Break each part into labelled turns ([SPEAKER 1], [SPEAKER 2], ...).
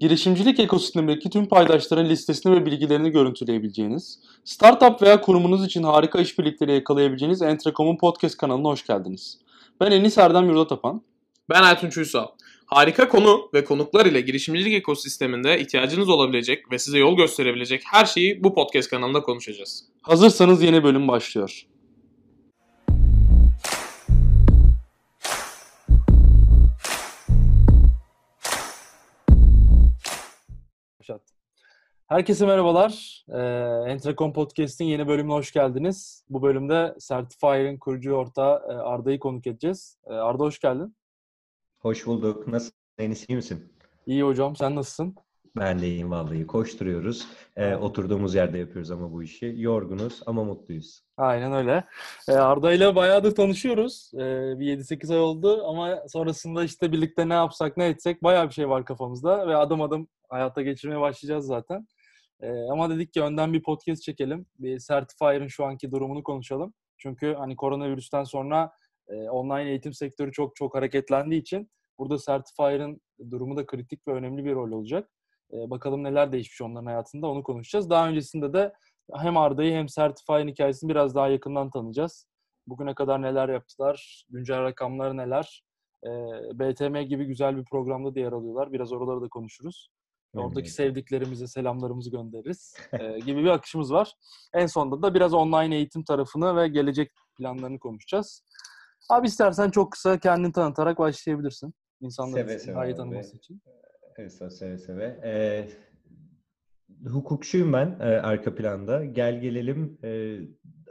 [SPEAKER 1] girişimcilik ekosistemindeki tüm paydaşların listesini ve bilgilerini görüntüleyebileceğiniz, startup veya kurumunuz için harika işbirlikleri yakalayabileceğiniz Entrecom'un podcast kanalına hoş geldiniz. Ben Enis Erdem Yurdatapan.
[SPEAKER 2] Ben Ertunç Uysal. Harika konu ve konuklar ile girişimcilik ekosisteminde ihtiyacınız olabilecek ve size yol gösterebilecek her şeyi bu podcast kanalında konuşacağız.
[SPEAKER 1] Hazırsanız yeni bölüm başlıyor. Herkese merhabalar. Ee, Entrecom Podcast'in yeni bölümüne hoş geldiniz. Bu bölümde Certifier'in kurucu ortağı e, Arda'yı konuk edeceğiz. E, Arda hoş geldin.
[SPEAKER 3] Hoş bulduk. Nasılsın? Enis iyi misin?
[SPEAKER 1] İyi hocam. Sen nasılsın?
[SPEAKER 3] Ben de iyiyim vallahi. Koşturuyoruz. Ee, oturduğumuz yerde yapıyoruz ama bu işi. Yorgunuz ama mutluyuz.
[SPEAKER 1] Aynen öyle. Ee, Arda ile bayağıdır tanışıyoruz. Ee, bir 7-8 ay oldu ama sonrasında işte birlikte ne yapsak ne etsek bayağı bir şey var kafamızda ve adım adım hayata geçirmeye başlayacağız zaten. Ee, ama dedik ki önden bir podcast çekelim. Bir Certifier'ın şu anki durumunu konuşalım. Çünkü hani koronavirüsten sonra e, online eğitim sektörü çok çok hareketlendiği için burada Certifier'ın durumu da kritik ve önemli bir rol olacak. E, bakalım neler değişmiş onların hayatında onu konuşacağız. Daha öncesinde de hem Arda'yı hem Certify'ın hikayesini biraz daha yakından tanıyacağız. Bugüne kadar neler yaptılar, güncel rakamlar neler, e, BTM gibi güzel bir programda da yer alıyorlar. Biraz oraları da konuşuruz. Oradaki sevdiklerimize selamlarımızı göndeririz e, gibi bir akışımız var. En sonunda da biraz online eğitim tarafını ve gelecek planlarını konuşacağız. Abi istersen çok kısa kendini tanıtarak başlayabilirsin. İnsanların seve, seve daha iyi tanıması için.
[SPEAKER 3] Evet, seve seve. Ee, hukukçuyum ben e, arka planda. Gel gelelim e,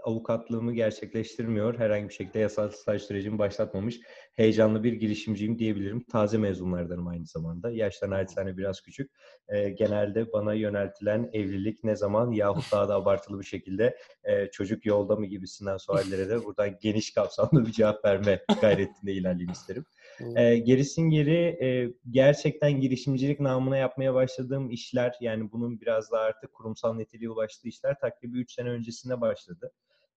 [SPEAKER 3] avukatlığımı gerçekleştirmiyor. Herhangi bir şekilde yasal sürecimi başlatmamış. Heyecanlı bir girişimciyim diyebilirim. Taze mezunlardanım aynı zamanda. Yaştan naçizane biraz küçük. E, genelde bana yöneltilen evlilik ne zaman yahut daha da abartılı bir şekilde e, çocuk yolda mı gibisinden suallere de buradan geniş kapsamlı bir cevap verme gayretinde ilerleyeyim isterim. E, gerisin geri e, gerçekten girişimcilik namına yapmaya başladığım işler yani bunun biraz daha artık kurumsal niteliğe ulaştığı işler takribi 3 sene öncesinde başladı.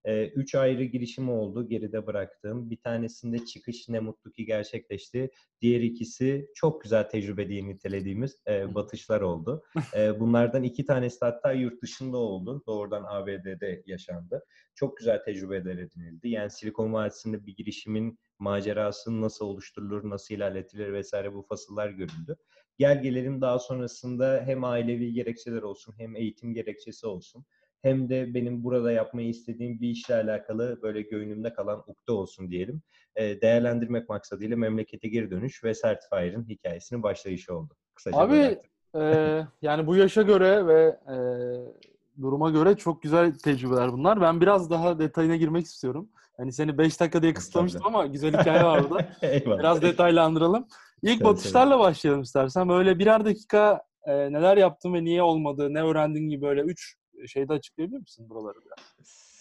[SPEAKER 3] E, üç ayrı girişim oldu geride bıraktığım. Bir tanesinde çıkış ne mutlu ki gerçekleşti. Diğer ikisi çok güzel tecrübe diye nitelediğimiz e, batışlar oldu. E, bunlardan iki tanesi hatta yurt dışında oldu. Doğrudan ABD'de yaşandı. Çok güzel tecrübeler edinildi. Yani Silikon Vadisi'nde bir girişimin macerası nasıl oluşturulur, nasıl ilerletilir vesaire bu fasıllar görüldü. Gel gelelim daha sonrasında hem ailevi gerekçeler olsun hem eğitim gerekçesi olsun hem de benim burada yapmayı istediğim bir işle alakalı böyle göğünümde kalan ukde olsun diyelim. E, değerlendirmek maksadıyla memlekete geri dönüş ve Certifier'ın hikayesinin başlayışı oldu.
[SPEAKER 1] Kısaca Abi e, yani bu yaşa göre ve e, duruma göre çok güzel tecrübeler bunlar. Ben biraz daha detayına girmek istiyorum. Hani seni 5 dakika diye kısıtlamıştım ama güzel hikaye var burada. biraz detaylandıralım. İlk tabii, batışlarla tabii. başlayalım istersen. Böyle birer dakika e, neler yaptın ve niye olmadı, ne öğrendin gibi böyle 3 şeyde açıklayabilir misin buraları biraz?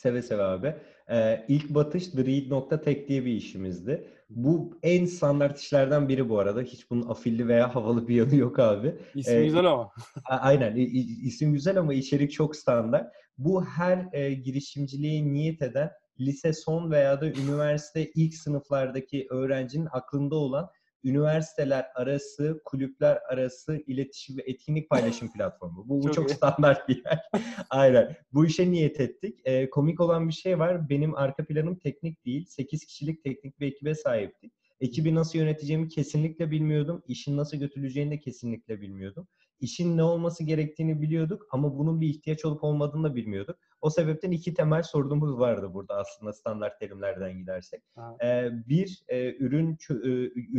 [SPEAKER 3] Seve seve abi. Ee, ilk batış TheRead.tech diye bir işimizdi. Bu en standart işlerden biri bu arada. Hiç bunun afilli veya havalı bir yanı yok abi.
[SPEAKER 1] İsim ee, güzel ama.
[SPEAKER 3] aynen. İsim güzel ama içerik çok standart. Bu her e, girişimciliğe niyet eden lise son veya da üniversite ilk sınıflardaki öğrencinin aklında olan üniversiteler arası, kulüpler arası iletişim ve etkinlik paylaşım platformu. Bu, bu çok, çok standart bir yer. Aynen. Bu işe niyet ettik. Ee, komik olan bir şey var. Benim arka planım teknik değil. 8 kişilik teknik bir ekibe sahiptik. Ekibi nasıl yöneteceğimi kesinlikle bilmiyordum. İşin nasıl götürüleceğini de kesinlikle bilmiyordum işin ne olması gerektiğini biliyorduk ama bunun bir ihtiyaç olup olmadığını da bilmiyorduk. O sebepten iki temel sorunumuz vardı burada aslında standart terimlerden gidersek. Ee, bir e, ürün e,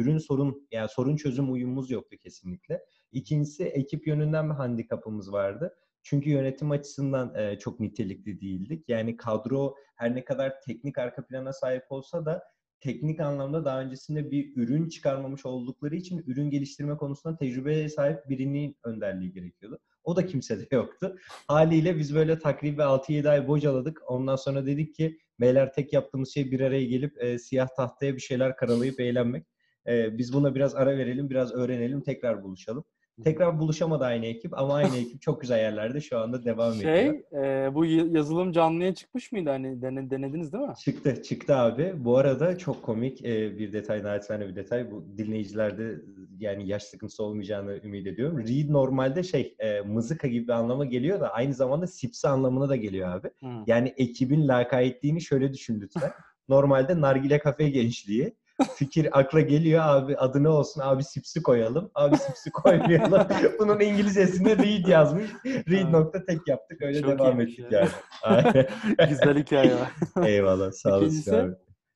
[SPEAKER 3] ürün sorun yani sorun çözüm uyumumuz yoktu kesinlikle. İkincisi ekip yönünden bir handikapımız vardı. Çünkü yönetim açısından e, çok nitelikli değildik. Yani kadro her ne kadar teknik arka plana sahip olsa da teknik anlamda daha öncesinde bir ürün çıkarmamış oldukları için ürün geliştirme konusunda tecrübeye sahip birinin önderliği gerekiyordu. O da kimsede yoktu. Haliyle biz böyle takribi 6-7 ay bocaladık. Ondan sonra dedik ki beyler tek yaptığımız şey bir araya gelip e, siyah tahtaya bir şeyler karalayıp eğlenmek. E, biz buna biraz ara verelim, biraz öğrenelim, tekrar buluşalım. Tekrar buluşamadı aynı ekip ama aynı ekip çok güzel yerlerde şu anda devam
[SPEAKER 1] Şey,
[SPEAKER 3] ediyor.
[SPEAKER 1] e, bu yazılım canlıya çıkmış mıydı? Hani dene- denediniz değil mi?
[SPEAKER 3] Çıktı, çıktı abi. Bu arada çok komik e, bir detay, naçizane bir detay. Bu dinleyicilerde yani yaş sıkıntısı olmayacağını ümit ediyorum. Read normalde şey, e, mızıka gibi bir anlama geliyor da aynı zamanda sipsi anlamına da geliyor abi.
[SPEAKER 1] Hı.
[SPEAKER 3] Yani ekibin lakayetliğini şöyle düşün lütfen. Normalde nargile kafe gençliği. Fikir akla geliyor abi adı ne olsun abi sipsi koyalım. Abi sipsi koymayalım. Bunun İngilizcesine read yazmış. Read nokta tek yaptık. Öyle
[SPEAKER 1] Çok
[SPEAKER 3] devam ettik
[SPEAKER 1] ya.
[SPEAKER 3] yani.
[SPEAKER 1] Güzel hikaye var.
[SPEAKER 3] Eyvallah sağ olasın abi.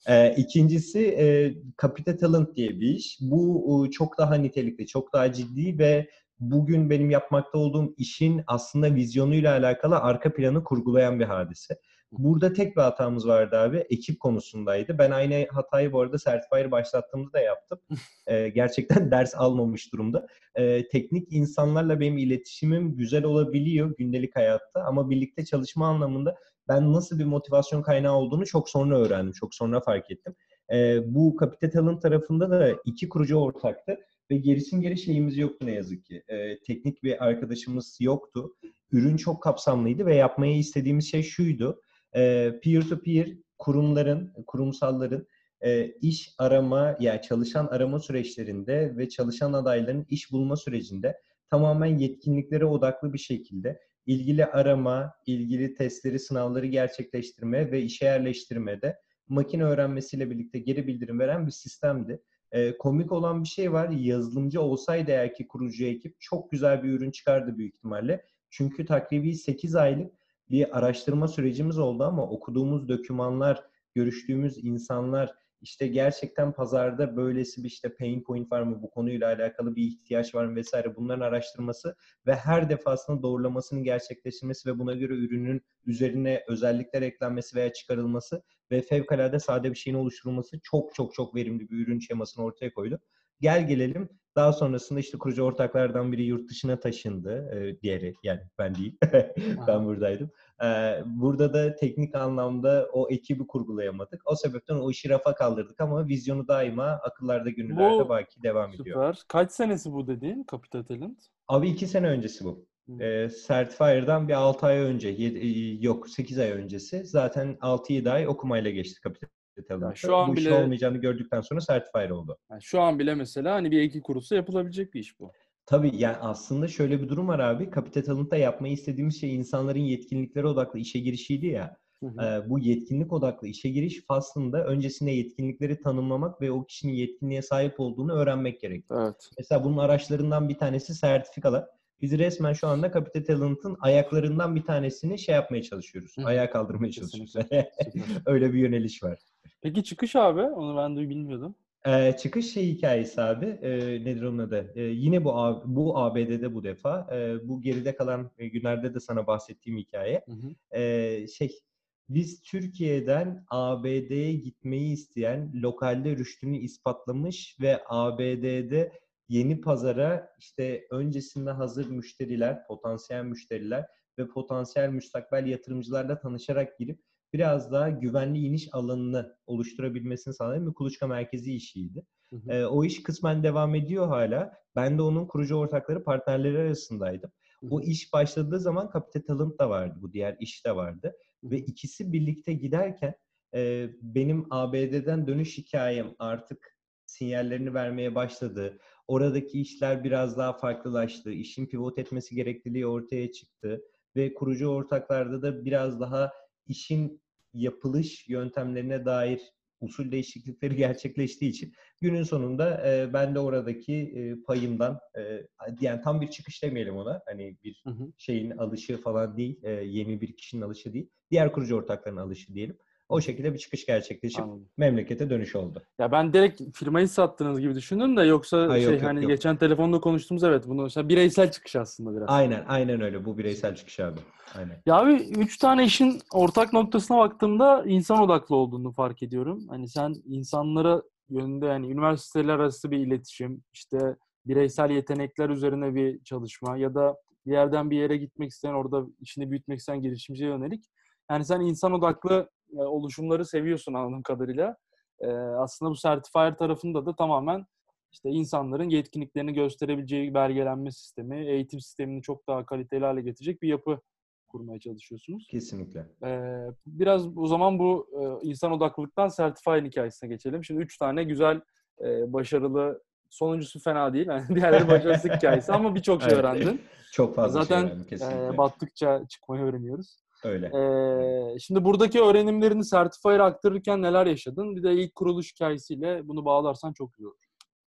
[SPEAKER 3] Ee, ikincisi e, Capital Talent diye bir iş. Bu e, çok daha nitelikli, çok daha ciddi ve bugün benim yapmakta olduğum işin aslında vizyonuyla alakalı arka planı kurgulayan bir hadise. Burada tek bir hatamız vardı abi. Ekip konusundaydı. Ben aynı hatayı bu arada Certifier'ı başlattığımda da yaptım. Ee, gerçekten ders almamış durumda. Ee, teknik insanlarla benim iletişimim güzel olabiliyor gündelik hayatta ama birlikte çalışma anlamında ben nasıl bir motivasyon kaynağı olduğunu çok sonra öğrendim. Çok sonra fark ettim. Ee, bu Capital Talent tarafında da iki kurucu ortaktı ve gerisin geri şeyimiz yoktu ne yazık ki. Ee, teknik bir arkadaşımız yoktu. Ürün çok kapsamlıydı ve yapmaya istediğimiz şey şuydu. Ee, peer-to-peer kurumların, kurumsalların e, iş arama, yani çalışan arama süreçlerinde ve çalışan adayların iş bulma sürecinde tamamen yetkinliklere odaklı bir şekilde ilgili arama, ilgili testleri, sınavları gerçekleştirme ve işe yerleştirmede makine öğrenmesiyle birlikte geri bildirim veren bir sistemdi. Ee, komik olan bir şey var. Yazılımcı olsaydı eğer ki kurucu ekip çok güzel bir ürün çıkardı büyük ihtimalle. Çünkü takribi 8 aylık bir araştırma sürecimiz oldu ama okuduğumuz dokümanlar, görüştüğümüz insanlar, işte gerçekten pazarda böylesi bir işte pain point var mı, bu konuyla alakalı bir ihtiyaç var mı vesaire bunların araştırması ve her defasında doğrulamasının gerçekleştirilmesi ve buna göre ürünün üzerine özellikler eklenmesi veya çıkarılması ve fevkalade sade bir şeyin oluşturulması çok çok çok verimli bir ürün şemasını ortaya koydu. Gel gelelim daha sonrasında işte kurucu ortaklardan biri yurt dışına taşındı. E, diğeri yani ben değil. ben buradaydım. E, burada da teknik anlamda o ekibi kurgulayamadık. O sebepten o işi rafa kaldırdık ama vizyonu daima akıllarda gönüllerde
[SPEAKER 1] Bu-
[SPEAKER 3] baki devam ediyor.
[SPEAKER 1] Süper. Kaç senesi bu dediğin Capital Talent?
[SPEAKER 3] Abi iki sene öncesi bu.
[SPEAKER 1] Hı.
[SPEAKER 3] E, Certifier'dan bir 6 ay önce, yedi- e, yok 8 ay öncesi. Zaten 6-7 ay okumayla geçti Capital Talent'ta.
[SPEAKER 1] şu an
[SPEAKER 3] Bu
[SPEAKER 1] bile-
[SPEAKER 3] olmayacağını gördükten sonra Certifier oldu.
[SPEAKER 1] Yani şu an bile mesela hani bir ekip kurulsa yapılabilecek bir iş bu.
[SPEAKER 3] Tabii yani aslında şöyle bir durum var abi. Capital Talent'ta yapmayı istediğimiz şey insanların yetkinliklere odaklı işe girişiydi ya.
[SPEAKER 1] Hı hı.
[SPEAKER 3] Bu yetkinlik odaklı işe giriş faslında öncesinde yetkinlikleri tanımlamak ve o kişinin yetkinliğe sahip olduğunu öğrenmek gerekiyor.
[SPEAKER 1] Evet.
[SPEAKER 3] Mesela bunun araçlarından bir tanesi sertifikalar. Biz resmen şu anda Capital Talent'ın ayaklarından bir tanesini şey yapmaya çalışıyoruz.
[SPEAKER 1] Hı.
[SPEAKER 3] Ayağa kaldırmaya çalışıyoruz. Öyle bir yöneliş var.
[SPEAKER 1] Peki çıkış abi? Onu ben de bilmiyordum.
[SPEAKER 3] Ee, çıkış şey hikayesi abi. Ee, nedir onun adı? Ee, yine bu bu ABD'de bu defa. Ee, bu geride kalan e, günlerde de sana bahsettiğim hikaye.
[SPEAKER 1] Hı hı.
[SPEAKER 3] Ee, şey biz Türkiye'den ABD'ye gitmeyi isteyen lokalde rüştünü ispatlamış ve ABD'de yeni pazara işte öncesinde hazır müşteriler, potansiyel müşteriler ve potansiyel müstakbel yatırımcılarla tanışarak girip biraz daha güvenli iniş alanını oluşturabilmesini sağlayan bir kuluçka merkezi işiydi.
[SPEAKER 1] Hı hı.
[SPEAKER 3] Ee, o iş kısmen devam ediyor hala. Ben de onun kurucu ortakları, partnerleri arasındaydım.
[SPEAKER 1] Hı
[SPEAKER 3] O iş başladığı zaman Capital Talent da vardı, bu diğer iş de vardı.
[SPEAKER 1] Hı
[SPEAKER 3] Ve ikisi birlikte giderken e, benim ABD'den dönüş hikayem artık sinyallerini vermeye başladı. Oradaki işler biraz daha farklılaştı. İşin pivot etmesi gerekliliği ortaya çıktı. Ve kurucu ortaklarda da biraz daha işin yapılış yöntemlerine dair usul değişiklikleri gerçekleştiği için günün sonunda e, ben de oradaki e, payımdan e, yani tam bir çıkış demeyelim ona hani bir
[SPEAKER 1] Hı hı.
[SPEAKER 3] şeyin alışı falan değil e, yeni bir kişinin alışı değil diğer kurucu ortakların alışı diyelim o şekilde bir çıkış gerçekleşip
[SPEAKER 1] Anladım.
[SPEAKER 3] memlekete dönüş oldu.
[SPEAKER 1] Ya ben direkt firmayı sattığınız gibi düşündüm de yoksa
[SPEAKER 3] Ay,
[SPEAKER 1] şey
[SPEAKER 3] yok,
[SPEAKER 1] hani
[SPEAKER 3] yok.
[SPEAKER 1] geçen telefonda konuştuğumuz evet bunu mesela bireysel çıkış aslında biraz.
[SPEAKER 3] Aynen aynen öyle bu bireysel çıkış abi. Aynen.
[SPEAKER 1] Ya abi üç tane işin ortak noktasına baktığımda insan odaklı olduğunu fark ediyorum. Hani sen insanlara yönünde yani üniversiteler arası bir iletişim, işte bireysel yetenekler üzerine bir çalışma ya da bir yerden bir yere gitmek isteyen, orada işini büyütmek isteyen girişimciye yönelik. Yani sen insan odaklı e, oluşumları seviyorsun anladığım kadarıyla. E, aslında bu Certifier tarafında da tamamen işte insanların yetkinliklerini gösterebileceği belgelenme sistemi, eğitim sistemini çok daha kaliteli hale getirecek bir yapı kurmaya çalışıyorsunuz.
[SPEAKER 3] Kesinlikle.
[SPEAKER 1] Ee, biraz o zaman bu e, insan odaklılıktan Certify hikayesine geçelim. Şimdi üç tane güzel, e, başarılı, sonuncusu fena değil. Yani diğerleri başarısız hikayesi ama birçok şey öğrendin.
[SPEAKER 3] Çok fazla
[SPEAKER 1] Zaten
[SPEAKER 3] şey öğrendim kesinlikle.
[SPEAKER 1] e, battıkça çıkmayı öğreniyoruz.
[SPEAKER 3] Öyle.
[SPEAKER 1] Ee, şimdi buradaki öğrenimlerini Certify'a aktarırken neler yaşadın? Bir de ilk kuruluş hikayesiyle bunu bağlarsan çok güzel olur.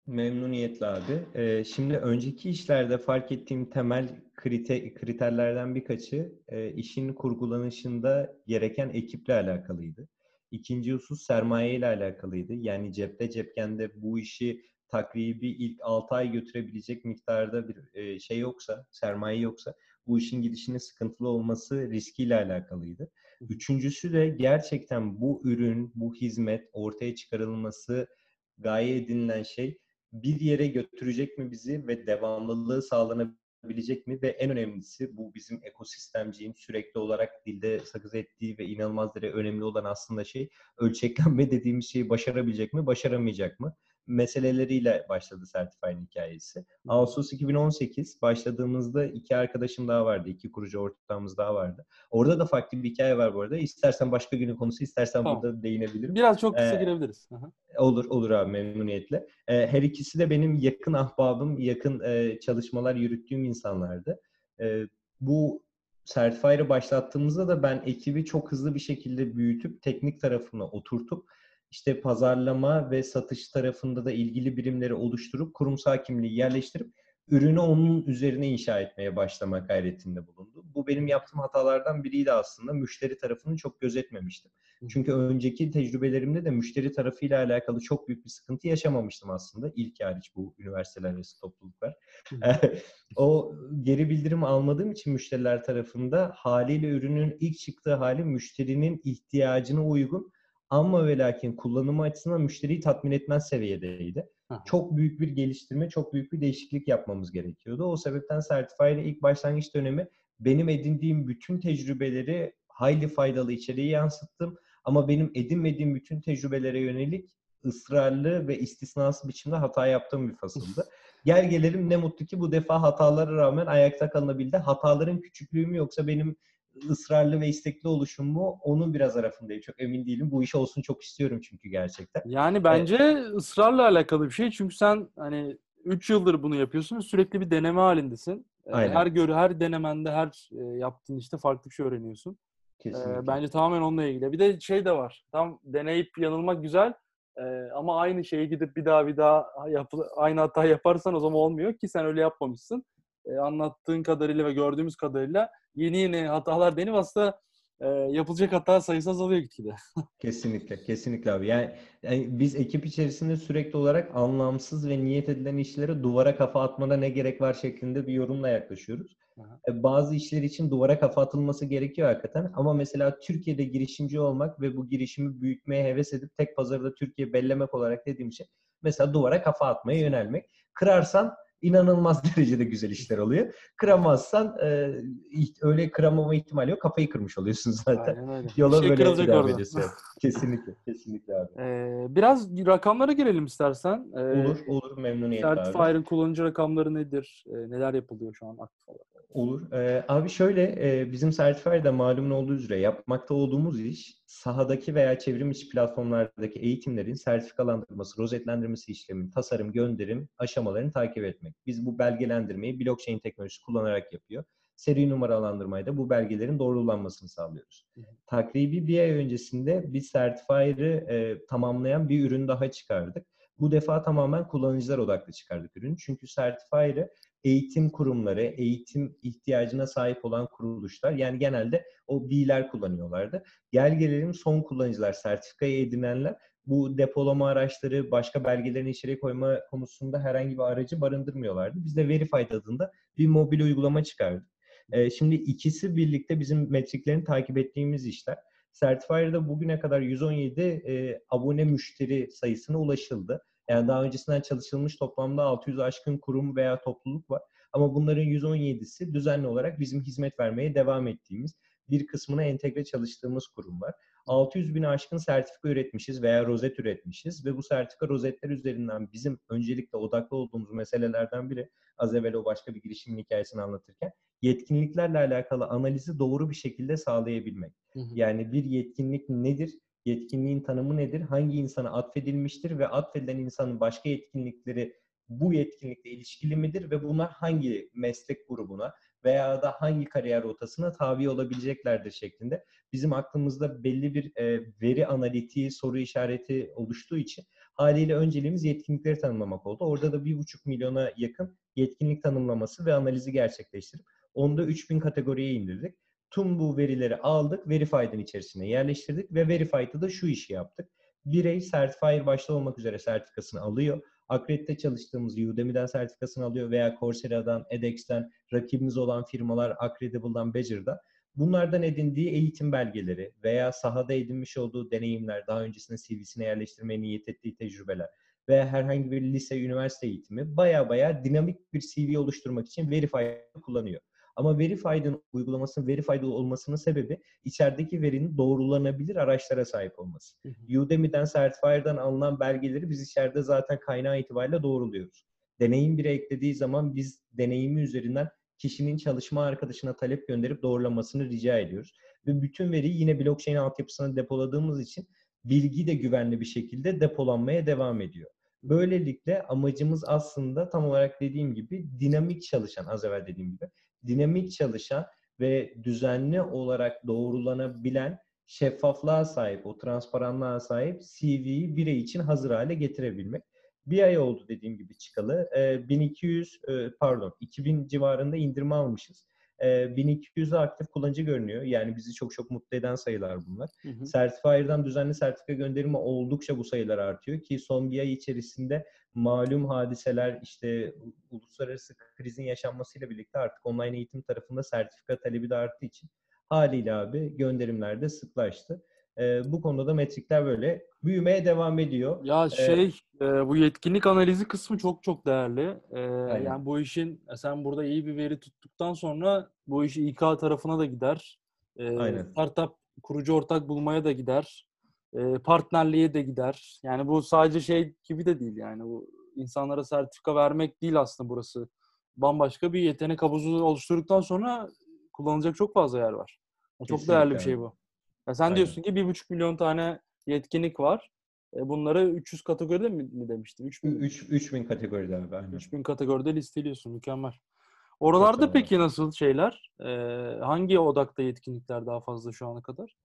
[SPEAKER 3] Memnuniyetle abi. Ee, şimdi önceki işlerde fark ettiğim temel kriter, kriterlerden birkaçı e, işin kurgulanışında gereken ekiple alakalıydı. İkinci husus sermaye ile alakalıydı. Yani cepte cepkende bu işi takribi ilk 6 ay götürebilecek miktarda bir e, şey yoksa, sermaye yoksa bu işin gidişinin sıkıntılı olması riskiyle alakalıydı. Üçüncüsü de gerçekten bu ürün, bu hizmet ortaya çıkarılması gaye edinilen şey bir yere götürecek mi bizi ve devamlılığı sağlanabilecek mi ve en önemlisi bu bizim ekosistemciğin sürekli olarak dilde sakız ettiği ve inanılmaz derece önemli olan aslında şey ölçeklenme dediğimiz şeyi başarabilecek mi, başaramayacak mı? Meseleleriyle başladı Certify'ın hikayesi. Ağustos 2018 başladığımızda iki arkadaşım daha vardı. iki kurucu ortağımız daha vardı. Orada da farklı bir hikaye var bu arada. İstersen başka günün konusu, istersen
[SPEAKER 1] Tamam.
[SPEAKER 3] burada değinebilirim.
[SPEAKER 1] Biraz çok kısa
[SPEAKER 3] Ee,
[SPEAKER 1] girebiliriz. Aha.
[SPEAKER 3] Olur, olur abi memnuniyetle. Ee, her ikisi de benim yakın ahbabım, yakın e, çalışmalar yürüttüğüm insanlardı. Ee, bu Certify'ı başlattığımızda da ben ekibi çok hızlı bir şekilde büyütüp teknik tarafına oturtup işte pazarlama ve satış tarafında da ilgili birimleri oluşturup kurumsal kimliği yerleştirip ürünü onun üzerine inşa etmeye başlamak gayretinde bulundu. Bu benim yaptığım hatalardan biriydi aslında. Müşteri tarafını çok gözetmemiştim. Çünkü önceki tecrübelerimde de müşteri tarafıyla alakalı çok büyük bir sıkıntı yaşamamıştım aslında. İlk hariç bu üniversiteler arası topluluklar. o geri bildirim almadığım için müşteriler tarafında haliyle ürünün ilk çıktığı hali müşterinin ihtiyacına uygun ama ve lakin kullanımı açısından müşteriyi tatmin etmez seviyedeydi.
[SPEAKER 1] Aha.
[SPEAKER 3] Çok büyük bir geliştirme, çok büyük bir değişiklik yapmamız gerekiyordu. O sebepten Certify ile ilk başlangıç dönemi benim edindiğim bütün tecrübeleri hayli faydalı içeriğe yansıttım. Ama benim edinmediğim bütün tecrübelere yönelik ısrarlı ve istisnası biçimde hata yaptığım bir fasıldı. Gel gelelim ne mutlu ki bu defa hatalara rağmen ayakta kalınabildi. Hataların küçüklüğü mü yoksa benim ısrarlı ve istekli oluşum mu onun biraz arasındayım. Çok emin değilim. Bu iş olsun çok istiyorum çünkü gerçekten.
[SPEAKER 1] Yani bence ısrarla alakalı bir şey. Çünkü sen hani 3 yıldır bunu yapıyorsun. Sürekli bir deneme halindesin. Ee,
[SPEAKER 3] Aynen.
[SPEAKER 1] Her görü, her denemende, her e, yaptığın işte farklı bir şey öğreniyorsun. Ee,
[SPEAKER 3] Kesinlikle.
[SPEAKER 1] bence tamamen onunla ilgili. Bir de şey de var. Tam deneyip yanılmak güzel. Ee, ama aynı şeyi gidip bir daha bir daha yap, aynı hatayı yaparsan o zaman olmuyor ki sen öyle yapmamışsın. Ee, anlattığın kadarıyla ve gördüğümüz kadarıyla yeni yeni hatalar denip aslında e, yapılacak hata sayısı azalıyor gitgide.
[SPEAKER 3] Kesinlikle, kesinlikle abi. Yani, yani biz ekip içerisinde sürekli olarak anlamsız ve niyet edilen işlere duvara kafa atmada ne gerek var şeklinde bir yorumla yaklaşıyoruz.
[SPEAKER 1] Aha.
[SPEAKER 3] E, Bazı işler için duvara kafa atılması gerekiyor hakikaten. Ama mesela Türkiye'de girişimci olmak ve bu girişimi büyütmeye heves edip tek pazarda Türkiye bellemek olarak dediğim şey mesela duvara kafa atmaya yönelmek. Kırarsan inanılmaz derecede güzel işler oluyor. Kıramazsan e, öyle kıramama ihtimali yok. Kafayı kırmış oluyorsun zaten.
[SPEAKER 1] Aynen öyle.
[SPEAKER 3] Yola
[SPEAKER 1] şey
[SPEAKER 3] böyle devam ediyorsun. kesinlikle, kesinlikle abi.
[SPEAKER 1] Ee, biraz rakamlara girelim istersen. Ee,
[SPEAKER 3] Olur, olur memnuniyetle abi.
[SPEAKER 1] Certify'ın kullanıcı rakamları nedir? Ee, neler yapılıyor şu an aktif olarak?
[SPEAKER 3] Olur. Ee, abi şöyle, e, bizim Certify'da malumun olduğu üzere yapmakta olduğumuz iş sahadaki veya çevrim içi platformlardaki eğitimlerin sertifikalandırması, rozetlendirmesi işlemini, tasarım, gönderim aşamalarını takip etmek. Biz bu belgelendirmeyi blockchain teknolojisi kullanarak yapıyor. Seri numaralandırmayı da bu belgelerin doğrulanmasını sağlıyoruz.
[SPEAKER 1] Hı hı.
[SPEAKER 3] Takribi bir ay öncesinde biz Certify'ı e, tamamlayan bir ürün daha çıkardık. Bu defa tamamen kullanıcılar odaklı çıkardık ürün. Çünkü Certify'ı eğitim kurumları, eğitim ihtiyacına sahip olan kuruluşlar yani genelde o B'ler kullanıyorlardı. Gel gelelim son kullanıcılar, sertifikayı edinenler bu depolama araçları, başka belgelerini içeri koyma konusunda herhangi bir aracı barındırmıyorlardı. Biz de Verified adında bir mobil uygulama çıkardık. Ee, şimdi ikisi birlikte bizim metriklerini takip ettiğimiz işler. Certifier'da bugüne kadar 117 e, abone müşteri sayısına ulaşıldı. Yani daha öncesinden çalışılmış toplamda 600 aşkın kurum veya topluluk var. Ama bunların 117'si düzenli olarak bizim hizmet vermeye devam ettiğimiz bir kısmına entegre çalıştığımız kurumlar. 600 bin aşkın sertifika üretmişiz veya rozet üretmişiz ve bu sertifika rozetler üzerinden bizim öncelikle odaklı olduğumuz meselelerden biri az evvel o başka bir girişimin hikayesini anlatırken yetkinliklerle alakalı analizi doğru bir şekilde sağlayabilmek. Hı hı. Yani bir yetkinlik nedir? Yetkinliğin tanımı nedir? Hangi insana atfedilmiştir ve atfedilen insanın başka yetkinlikleri bu yetkinlikle ilişkili midir ve bunlar hangi meslek grubuna veya da hangi kariyer rotasına tabi olabileceklerdir şeklinde bizim aklımızda belli bir e, veri analitiği, soru işareti oluştuğu için haliyle önceliğimiz yetkinlikleri tanımlamak oldu. Orada da bir buçuk milyona yakın yetkinlik tanımlaması ve analizi gerçekleştirip onu da 3000 kategoriye indirdik. Tüm bu verileri aldık, Verified'in içerisine yerleştirdik ve Verified'da da şu işi yaptık. Birey Certifier başta olmak üzere sertifikasını alıyor. Akredite çalıştığımız Udemy'den sertifikasını alıyor veya Coursera'dan, edX'ten, rakibimiz olan firmalar Accredible'dan, Badger'da bunlardan edindiği eğitim belgeleri veya sahada edinmiş olduğu deneyimler, daha öncesinde CV'sine yerleştirmeye niyet ettiği tecrübeler veya herhangi bir lise, üniversite eğitimi baya baya dinamik bir CV oluşturmak için Verify kullanıyor. Ama Verified'in uygulamasının Verified olmasının sebebi içerideki verinin doğrulanabilir araçlara sahip olması. Hı hı. Udemy'den, Certifier'dan alınan belgeleri biz içeride zaten kaynağı itibariyle doğruluyoruz. Deneyim bire eklediği zaman biz deneyimi üzerinden kişinin çalışma arkadaşına talep gönderip doğrulamasını rica ediyoruz. Ve bütün veriyi yine blockchain altyapısına depoladığımız için bilgi de güvenli bir şekilde depolanmaya devam ediyor. Böylelikle amacımız aslında tam olarak dediğim gibi dinamik çalışan, az evvel dediğim gibi dinamik çalışan ve düzenli olarak doğrulanabilen şeffaflığa sahip, o transparanlığa sahip CV'yi birey için hazır hale getirebilmek. Bir ay oldu dediğim gibi çıkalı. 1200 pardon 2000 civarında indirme almışız. 1200'e aktif kullanıcı görünüyor. Yani bizi çok çok mutlu eden sayılar bunlar. Hı hı. Certifier'dan düzenli sertifika gönderimi oldukça bu sayılar artıyor ki son bir ay içerisinde malum hadiseler işte uluslararası krizin yaşanmasıyla birlikte artık online eğitim tarafında sertifika talebi de arttığı için haliyle abi gönderimler de sıklaştı. E, bu konuda da metrikler böyle büyümeye devam ediyor.
[SPEAKER 1] Ya şey ee, e, bu yetkinlik analizi kısmı çok çok değerli. E, yani bu işin sen burada iyi bir veri tuttuktan sonra bu iş İK tarafına da gider. E, Aynen. Startup kurucu ortak bulmaya da gider. E, partnerliğe de gider. Yani bu sadece şey gibi de değil yani bu insanlara sertifika vermek değil aslında burası. Bambaşka bir yetenek havuzu oluşturduktan sonra kullanılacak çok fazla yer var. Çok değerli bir şey bu. Ya sen Aynen. diyorsun ki bir buçuk milyon tane yetkinlik var. E bunları 300 kategoride mi, mi demiştin?
[SPEAKER 3] 3000 3 3000 kategoride abi
[SPEAKER 1] aynen. 3000 kategoride listeliyorsun. Mükemmel. Oralarda peki nasıl şeyler? Ee, hangi odakta yetkinlikler daha fazla şu ana kadar?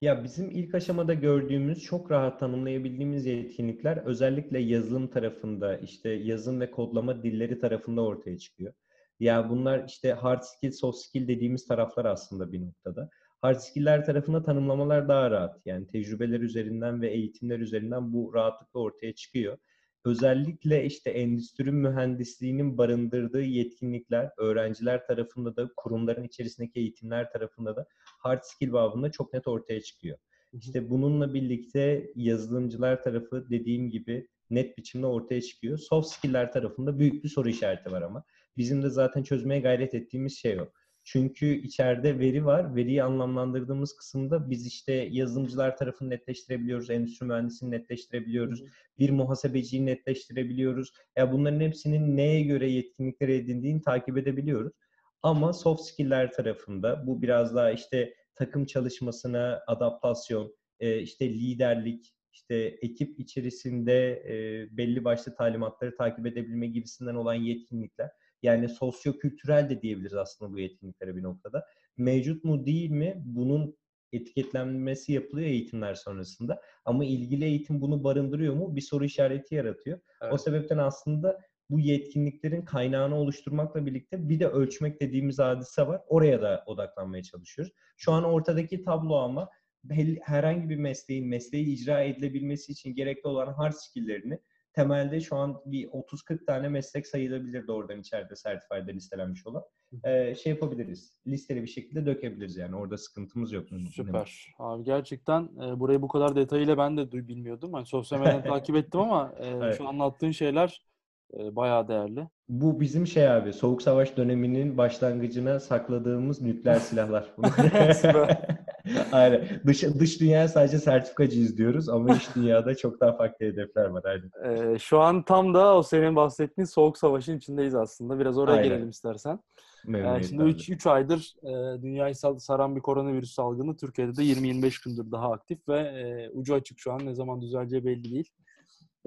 [SPEAKER 3] Ya bizim ilk aşamada gördüğümüz çok rahat tanımlayabildiğimiz yetkinlikler özellikle yazılım tarafında işte yazım ve kodlama dilleri tarafında ortaya çıkıyor. Ya bunlar işte hard skill, soft skill dediğimiz taraflar aslında bir noktada. Hard skill'ler tarafında tanımlamalar daha rahat. Yani tecrübeler üzerinden ve eğitimler üzerinden bu rahatlıkla ortaya çıkıyor. Özellikle işte endüstri mühendisliğinin barındırdığı yetkinlikler öğrenciler tarafında da kurumların içerisindeki eğitimler tarafında da hard skill babında çok net ortaya çıkıyor. İşte bununla birlikte yazılımcılar tarafı dediğim gibi net biçimde ortaya çıkıyor. Soft skill'ler tarafında büyük bir soru işareti var ama. Bizim de zaten çözmeye gayret ettiğimiz şey o. Çünkü içeride veri var. Veriyi anlamlandırdığımız kısımda biz işte yazılımcılar tarafını netleştirebiliyoruz, endüstri mühendisini netleştirebiliyoruz, bir muhasebeciyi netleştirebiliyoruz. Ya bunların hepsinin neye göre yetkinlikleri edindiğini takip edebiliyoruz. Ama soft skill'ler tarafında bu biraz daha işte takım çalışmasına adaptasyon, işte liderlik, işte ekip içerisinde belli başlı talimatları takip edebilme gibisinden olan yetkinlikler yani sosyo-kültürel de diyebiliriz aslında bu yetkinliklere bir noktada. Mevcut mu değil mi? Bunun etiketlenmesi yapılıyor eğitimler sonrasında. Ama ilgili eğitim bunu barındırıyor mu? Bir soru işareti yaratıyor. Evet. O sebepten aslında bu yetkinliklerin kaynağını oluşturmakla birlikte bir de ölçmek dediğimiz hadise var. Oraya da odaklanmaya çalışıyoruz. Şu an ortadaki tablo ama herhangi bir mesleğin mesleği icra edilebilmesi için gerekli olan hard skill'lerini temelde şu an bir 30-40 tane meslek sayılabilir oradan içeride sertifayda listelenmiş olan. Ee, şey yapabiliriz. Listeli bir şekilde dökebiliriz yani. Orada sıkıntımız yok.
[SPEAKER 1] Süper. Abi gerçekten e, burayı bu kadar detayıyla ben de bilmiyordum. Hani sosyal medyadan takip ettim ama e, evet. şu anlattığın şeyler e, bayağı değerli.
[SPEAKER 3] Bu bizim şey abi. Soğuk Savaş döneminin başlangıcına sakladığımız nükleer silahlar. Aynen. Dış, dış dünyaya sadece sertifikacıyız diyoruz ama iç dünyada çok daha farklı hedefler var. Aynen.
[SPEAKER 1] Ee, şu an tam da o senin bahsettiğin soğuk savaşın içindeyiz aslında. Biraz oraya
[SPEAKER 3] Aynen.
[SPEAKER 1] gelelim istersen. Ee,
[SPEAKER 3] Memnuniyetle
[SPEAKER 1] şimdi
[SPEAKER 3] abi.
[SPEAKER 1] 3 aydır e, dünyayı saran bir koronavirüs salgını Türkiye'de de 20-25 gündür daha aktif ve e, ucu açık şu an. Ne zaman düzeleceği belli değil.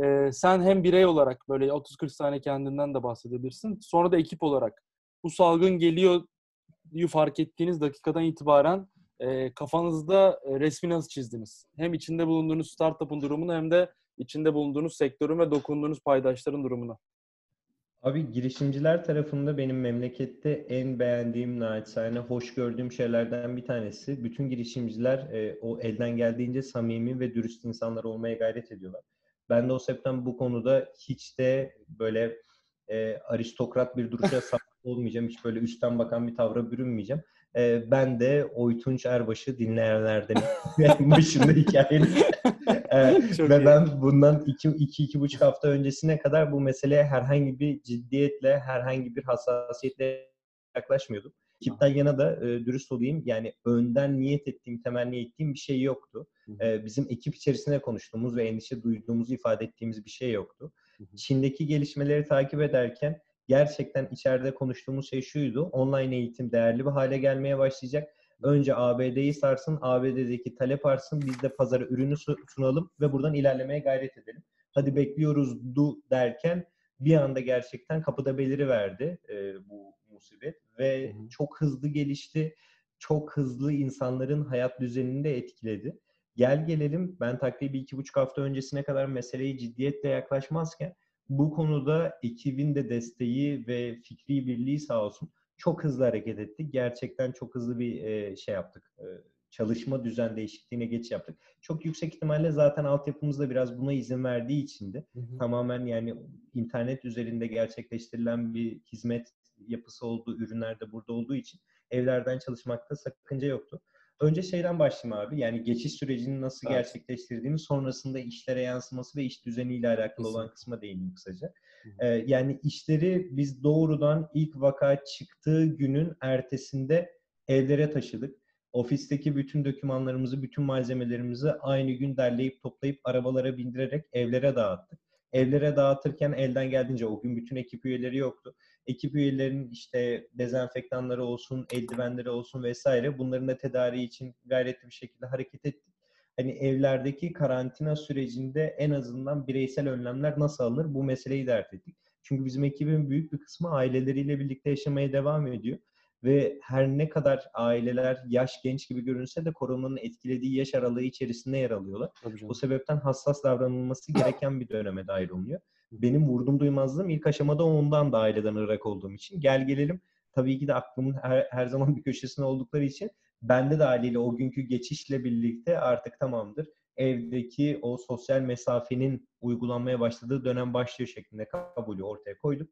[SPEAKER 1] E, sen hem birey olarak böyle 30-40 tane kendinden de bahsedebilirsin. Sonra da ekip olarak bu salgın geliyor fark ettiğiniz dakikadan itibaren e, kafanızda e, resmi nasıl çizdiniz? Hem içinde bulunduğunuz startup'ın durumunu hem de içinde bulunduğunuz sektörün ve dokunduğunuz paydaşların durumunu.
[SPEAKER 3] Abi girişimciler tarafında benim memlekette en beğendiğim, naçizane hoş gördüğüm şeylerden bir tanesi. Bütün girişimciler e, o elden geldiğince samimi ve dürüst insanlar olmaya gayret ediyorlar. Ben de o sebepten bu konuda hiç de böyle e, aristokrat bir duruşa sahip olmayacağım. Hiç böyle üstten bakan bir tavra bürünmeyeceğim. E, ben de Oytunç Erbaş'ı dinleyenlerdenim. Başında hikayenin. E, ve
[SPEAKER 1] iyi.
[SPEAKER 3] ben bundan iki, iki, iki buçuk hafta öncesine kadar bu meseleye herhangi bir ciddiyetle, herhangi bir hassasiyetle yaklaşmıyordum. Ekipten yana da e, dürüst olayım. Yani önden niyet ettiğim, temenni ettiğim bir şey yoktu. E, bizim ekip içerisinde konuştuğumuz ve endişe duyduğumuzu ifade ettiğimiz bir şey yoktu. Çin'deki gelişmeleri takip ederken gerçekten içeride konuştuğumuz şey şuydu. Online eğitim değerli bir hale gelmeye başlayacak. Önce ABD'yi sarsın, ABD'deki talep artsın, biz de pazara ürünü su- sunalım ve buradan ilerlemeye gayret edelim. Hadi bekliyoruz du derken bir anda gerçekten kapıda beliri verdi e, bu musibet ve
[SPEAKER 1] Hı hı.
[SPEAKER 3] çok hızlı gelişti. Çok hızlı insanların hayat düzenini de etkiledi. Gel gelelim ben takribi iki buçuk hafta öncesine kadar meseleye ciddiyetle yaklaşmazken bu konuda ekibin de desteği ve fikri birliği sağ olsun çok hızlı hareket ettik. Gerçekten çok hızlı bir e, şey yaptık. E, çalışma düzen değişikliğine geç yaptık. Çok yüksek ihtimalle zaten altyapımız da biraz buna izin verdiği içindi.
[SPEAKER 1] Hı hı.
[SPEAKER 3] Tamamen yani internet üzerinde gerçekleştirilen bir hizmet yapısı olduğu, ürünler de burada olduğu için evlerden çalışmakta sakınca yoktu. Önce şeyden başlayayım abi. Yani geçiş sürecini nasıl
[SPEAKER 1] Evet.
[SPEAKER 3] gerçekleştirdiğimiz, sonrasında işlere yansıması ve iş düzeniyle alakalı olan
[SPEAKER 1] Kesinlikle.
[SPEAKER 3] kısma değineyim kısaca. Ee, yani işleri biz doğrudan ilk vaka çıktığı günün ertesinde evlere taşıdık. Ofisteki bütün dokümanlarımızı, bütün malzemelerimizi aynı gün derleyip toplayıp arabalara bindirerek evlere dağıttık. Evlere dağıtırken elden geldiğince o gün bütün ekip üyeleri yoktu. Ekip üyelerinin işte dezenfektanları olsun, eldivenleri olsun vesaire bunların da tedariği için gayretli bir şekilde hareket ettik. Hani evlerdeki karantina sürecinde en azından bireysel önlemler nasıl alınır bu meseleyi dert ettik. Çünkü bizim ekibin büyük bir kısmı aileleriyle birlikte yaşamaya devam ediyor. Ve her ne kadar aileler yaş genç gibi görünse de koronanın etkilediği yaş aralığı içerisinde yer alıyorlar. O sebepten hassas davranılması gereken bir döneme dair oluyor. Benim vurdum duymazlığım ilk aşamada ondan da aileden ırak olduğum için. Gel gelelim tabii ki de aklımın her, her zaman bir köşesinde oldukları için bende de haliyle o günkü geçişle birlikte artık tamamdır. Evdeki o sosyal mesafenin uygulanmaya başladığı dönem başlıyor şeklinde kabulü ortaya koyduk.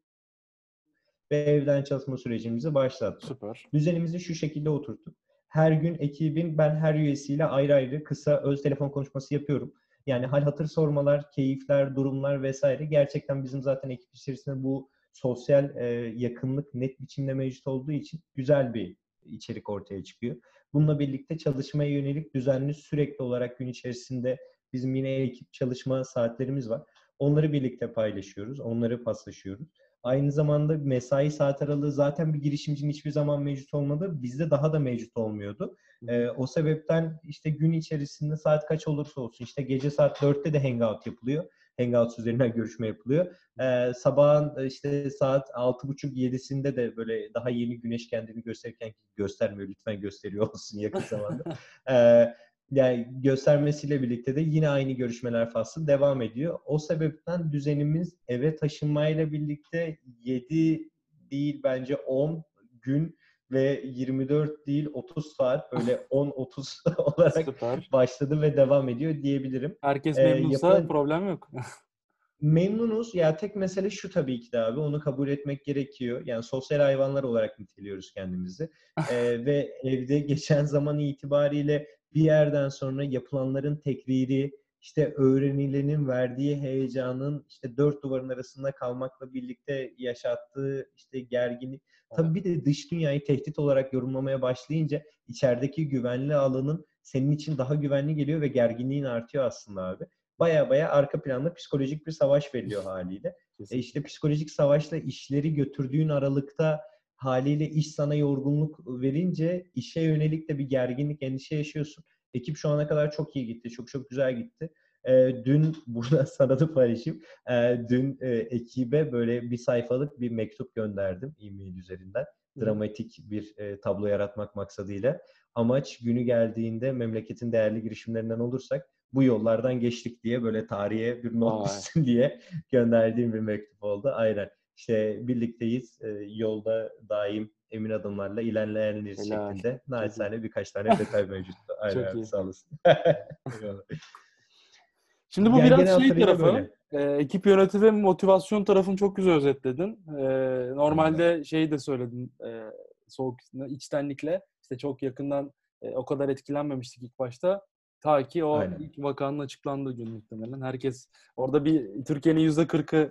[SPEAKER 3] Ve evden çalışma sürecimizi başlattık.
[SPEAKER 1] Süper.
[SPEAKER 3] Düzenimizi şu şekilde oturttuk. Her gün ekibin ben her üyesiyle ayrı ayrı kısa öz telefon konuşması yapıyorum. Yani hal hatır sormalar, keyifler, durumlar vesaire gerçekten bizim zaten ekip içerisinde bu sosyal e, yakınlık net biçimde mevcut olduğu için güzel bir içerik ortaya çıkıyor. Bununla birlikte çalışmaya yönelik düzenli sürekli olarak gün içerisinde bizim yine ekip çalışma saatlerimiz var. Onları birlikte paylaşıyoruz, onları paslaşıyoruz. Aynı zamanda mesai saat aralığı zaten bir girişimcinin hiçbir zaman mevcut olmadı. Bizde daha da mevcut olmuyordu. Ee, o sebepten işte gün içerisinde saat kaç olursa olsun işte gece saat 4'te de hangout yapılıyor. Hangouts üzerinden görüşme yapılıyor. Ee, sabahın işte saat 6.30-7'sinde de böyle daha yeni güneş kendini gösterirken göstermiyor lütfen gösteriyor olsun yakın zamanda. Ee, yani göstermesiyle birlikte de yine aynı görüşmeler faslı devam ediyor. O sebepten düzenimiz eve taşınmayla birlikte 7 değil bence 10 gün ve 24 değil 30 saat böyle 10-30 olarak
[SPEAKER 1] Süper.
[SPEAKER 3] başladı ve devam ediyor diyebilirim.
[SPEAKER 1] Herkes
[SPEAKER 3] Ee,
[SPEAKER 1] memnunsa
[SPEAKER 3] yapılan-
[SPEAKER 1] problem yok.
[SPEAKER 3] Memnunuz. Ya tek mesele şu tabii ki de abi. Onu kabul etmek gerekiyor. Yani sosyal hayvanlar olarak niteliyoruz kendimizi. Ee, ve evde geçen zaman itibariyle bir yerden sonra yapılanların tekriri, işte öğrenilenin verdiği heyecanın işte dört duvarın arasında kalmakla birlikte yaşattığı işte gerginlik. Tabii bir de dış dünyayı tehdit olarak yorumlamaya başlayınca içerideki güvenli alanın senin için daha güvenli geliyor ve gerginliğin artıyor aslında abi. Baya baya arka planda psikolojik bir savaş veriliyor haliyle. E işte psikolojik savaşla işleri götürdüğün aralıkta haliyle iş sana yorgunluk verince işe yönelik de bir gerginlik, endişe yaşıyorsun. Ekip şu ana kadar çok iyi gitti. Çok çok güzel gitti. E, dün burada sana da paylaşayım. E, dün e, ekibe böyle bir sayfalık bir mektup gönderdim e-mail üzerinden. Dramatik bir e, tablo yaratmak maksadıyla. Amaç günü geldiğinde memleketin değerli girişimlerinden olursak bu yollardan geçtik diye böyle tarihe bir not diye gönderdiğim bir mektup oldu. Aynen. İşte birlikteyiz. E, yolda daim emin adımlarla ilerleyenler şeklinde. Naçizane birkaç tane detay mevcuttu. Aynen Çok iyi. sağ olasın.
[SPEAKER 1] Şimdi bu yani biraz şey tarafı, e, ekip yönetimi ve motivasyon tarafını çok güzel özetledin. E, normalde evet. şeyi de söyledin e, soğuk içtenlikle. İşte çok yakından e, o kadar etkilenmemiştik ilk başta. Ta ki o Aynen. ilk vakanın açıklandığı gün muhtemelen. Herkes orada bir Türkiye'nin yüzde kırkı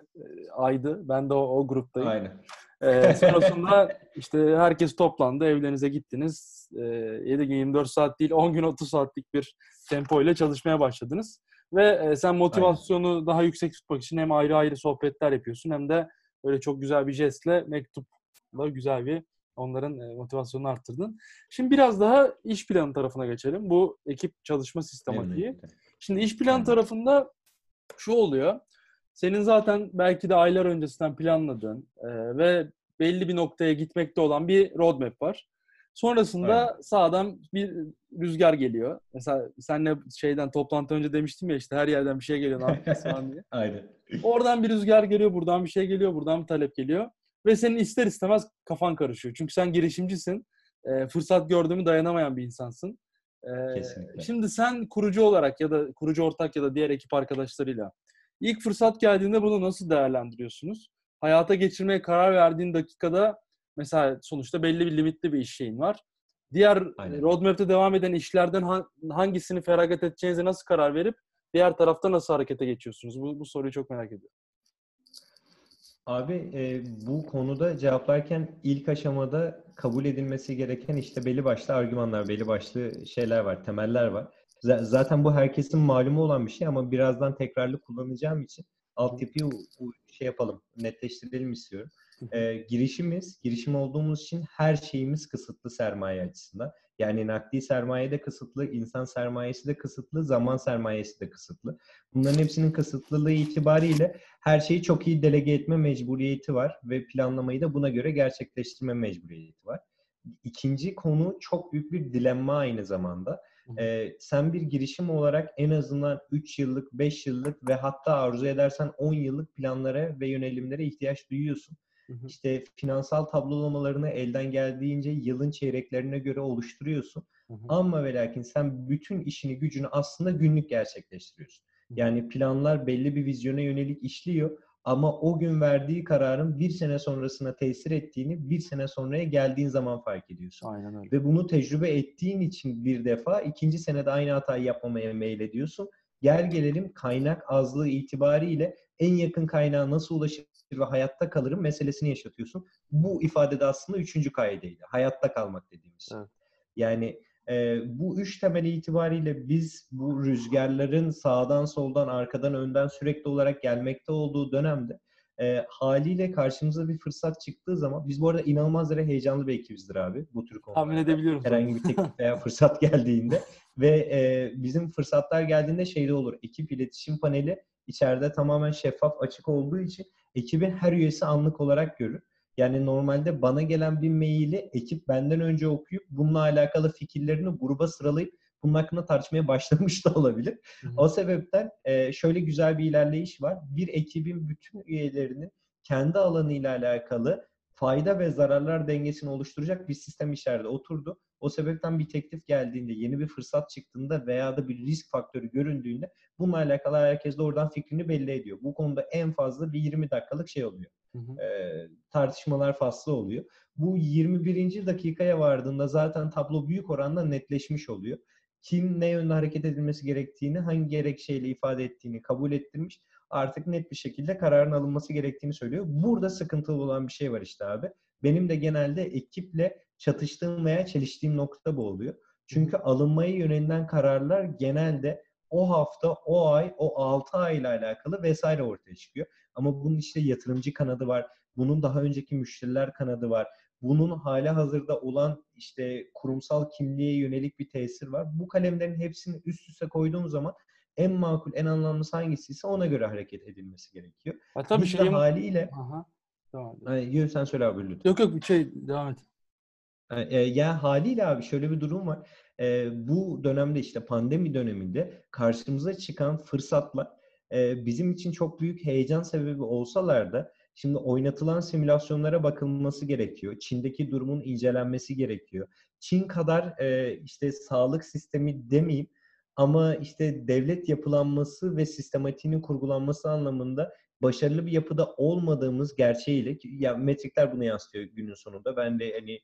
[SPEAKER 1] aydı. Ben de o, o gruptayım.
[SPEAKER 3] Aynen.
[SPEAKER 1] Ee, sonrasında işte herkes toplandı. Evlerinize gittiniz. Ee, 7 gün 24 saat değil 10 gün 30 saatlik bir tempo ile çalışmaya başladınız. Ve e, sen motivasyonu Aynen. daha yüksek tutmak için hem ayrı ayrı sohbetler yapıyorsun hem de öyle çok güzel bir jestle mektupla güzel bir onların e, motivasyonunu arttırdın. Şimdi biraz daha iş planı tarafına geçelim. Bu ekip çalışma sistematiği. Şimdi iş planı tarafında şu oluyor. Senin zaten belki de aylar öncesinden planladığın e, ve belli bir noktaya gitmekte olan bir roadmap var. Sonrasında Aynen. sağdan bir rüzgar geliyor. Mesela senle şeyden toplantı önce demiştim ya işte her yerden bir şey geliyor ne yapacağız falan diye.
[SPEAKER 3] Aynen.
[SPEAKER 1] Oradan bir rüzgar geliyor, buradan bir şey geliyor, buradan bir talep geliyor. Ve senin ister istemez kafan karışıyor. Çünkü sen girişimcisin. E, fırsat gördüğümü dayanamayan bir insansın. E, Kesinlikle. Şimdi sen kurucu olarak ya da kurucu ortak ya da diğer ekip arkadaşlarıyla ilk fırsat geldiğinde bunu nasıl değerlendiriyorsunuz? Hayata geçirmeye karar verdiğin dakikada mesela sonuçta belli bir limitli bir iş şeyin var. Diğer Aynen. roadmap'te devam eden işlerden hangisini feragat edeceğinize nasıl karar verip diğer tarafta nasıl harekete geçiyorsunuz? Bu, bu soruyu çok merak ediyorum.
[SPEAKER 3] Abi e, bu konuda cevaplarken ilk aşamada kabul edilmesi gereken işte belli başlı argümanlar, belli başlı şeyler var, temeller var. Z- zaten bu herkesin malumu olan bir şey ama birazdan tekrarlı kullanacağım için altyapıyı şey yapalım, netleştirelim istiyorum. E, girişimiz, girişim olduğumuz için her şeyimiz kısıtlı sermaye açısından. Yani nakdi sermaye de kısıtlı, insan sermayesi de kısıtlı, zaman sermayesi de kısıtlı. Bunların hepsinin kısıtlılığı itibariyle her şeyi çok iyi delege etme mecburiyeti var ve planlamayı da buna göre gerçekleştirme mecburiyeti var. İkinci konu çok büyük bir dilemma aynı zamanda. Ee, sen bir girişim olarak en azından 3 yıllık, 5 yıllık ve hatta arzu edersen 10 yıllık planlara ve yönelimlere ihtiyaç duyuyorsun. Hı İşte finansal tablolamalarını elden geldiğince yılın çeyreklerine göre oluşturuyorsun. Hı hı. Ama ve lakin sen bütün işini gücünü aslında günlük gerçekleştiriyorsun. Yani planlar belli bir vizyona yönelik işliyor ama o gün verdiği kararın bir sene sonrasına tesir ettiğini bir sene sonraya geldiğin zaman fark ediyorsun.
[SPEAKER 1] Aynen öyle.
[SPEAKER 3] Ve bunu tecrübe ettiğin için bir defa ikinci senede aynı hatayı yapmamaya meylediyorsun. Gel gelelim kaynak azlığı itibariyle en yakın kaynağa nasıl ulaşır ve hayatta kalırım meselesini yaşatıyorsun. Bu ifadede aslında üçüncü kaideydi. Hayatta kalmak dediğimiz. Evet. Yani e, bu üç temel itibariyle biz bu rüzgarların sağdan soldan arkadan önden sürekli olarak gelmekte olduğu dönemde e, haliyle karşımıza bir fırsat çıktığı zaman biz bu arada inanılmaz derece heyecanlı bir ekibizdir abi bu tür konularda.
[SPEAKER 1] Tahmin edebiliyorum.
[SPEAKER 3] Herhangi bir teklif veya fırsat geldiğinde ve e, bizim fırsatlar geldiğinde şeyde olur. Ekip iletişim paneli içeride tamamen şeffaf açık olduğu için ekibin her üyesi anlık olarak görür. Yani normalde bana gelen bir maili ekip benden önce okuyup bununla alakalı fikirlerini gruba sıralayıp bunun hakkında tartışmaya başlamış da olabilir. Hı hı. O sebepten e, şöyle güzel bir ilerleyiş var. Bir ekibin bütün üyelerinin kendi alanıyla alakalı fayda ve zararlar dengesini oluşturacak bir sistem içeride oturdu. O sebepten bir teklif geldiğinde, yeni bir fırsat çıktığında veya da bir risk faktörü göründüğünde bununla alakalı herkes de oradan fikrini belli ediyor. Bu konuda en fazla bir 20 dakikalık şey oluyor. Hı hı. E, tartışmalar faslı oluyor. Bu 21. dakikaya vardığında zaten tablo büyük oranda netleşmiş oluyor. Kim ne yönde hareket edilmesi gerektiğini, hangi gerekçeyle ifade ettiğini kabul ettirmiş. Artık net bir şekilde kararın alınması gerektiğini söylüyor. Burada sıkıntılı olan bir şey var işte abi. Benim de genelde ekiple çatıştığım veya çeliştiğim nokta bu oluyor. Çünkü alınmaya yönelilen kararlar genelde o hafta, o ay, o 6 ay ile alakalı vesaire ortaya çıkıyor. Ama bunun işte yatırımcı kanadı var. Bunun daha önceki müşteriler kanadı var. Bunun hali hazırda olan işte kurumsal kimliğe yönelik bir tesir var. Bu kalemlerin hepsini üst üste koyduğum zaman en makul, en anlamlısı hangisiyse ona göre hareket edilmesi gerekiyor.
[SPEAKER 1] Ha, tabii
[SPEAKER 3] Biz
[SPEAKER 1] şeyim...
[SPEAKER 3] haliyle...
[SPEAKER 1] Aha. Tamam.
[SPEAKER 3] Yürü sen söyle abi lütfen.
[SPEAKER 1] Yok yok bir şey devam et.
[SPEAKER 3] E, ya haliyle abi şöyle bir durum var. E, bu dönemde işte pandemi döneminde karşımıza çıkan fırsatlar e, bizim için çok büyük heyecan sebebi olsalar da şimdi oynatılan simülasyonlara bakılması gerekiyor. Çin'deki durumun incelenmesi gerekiyor. Çin kadar e, işte sağlık sistemi demeyeyim ama işte devlet yapılanması ve sistematiğinin kurgulanması anlamında başarılı bir yapıda olmadığımız gerçeğiyle ya metrikler bunu yansıtıyor günün sonunda. Ben de hani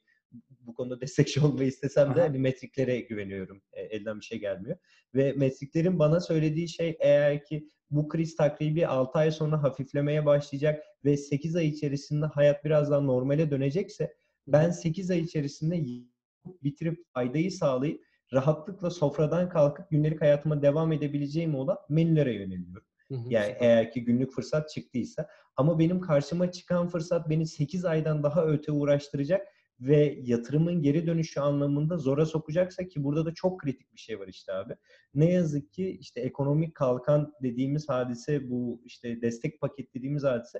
[SPEAKER 3] bu konuda destekçi olmayı istesem de hani metriklere güveniyorum. E, elden bir şey gelmiyor. Ve metriklerin bana söylediği şey eğer ki bu kriz takribi 6 ay sonra hafiflemeye başlayacak ve 8 ay içerisinde hayat biraz daha normale dönecekse ben 8 ay içerisinde bitirip faydayı sağlayıp rahatlıkla sofradan kalkıp günlük hayatıma devam edebileceğim olan menülere yöneliyorum. Yani eğer ki günlük fırsat çıktıysa. Ama benim karşıma çıkan fırsat beni 8 aydan daha öte uğraştıracak ve yatırımın geri dönüşü anlamında zora sokacaksa ki burada da çok kritik bir şey var işte abi. Ne yazık ki işte ekonomik kalkan dediğimiz hadise bu işte destek paket dediğimiz hadise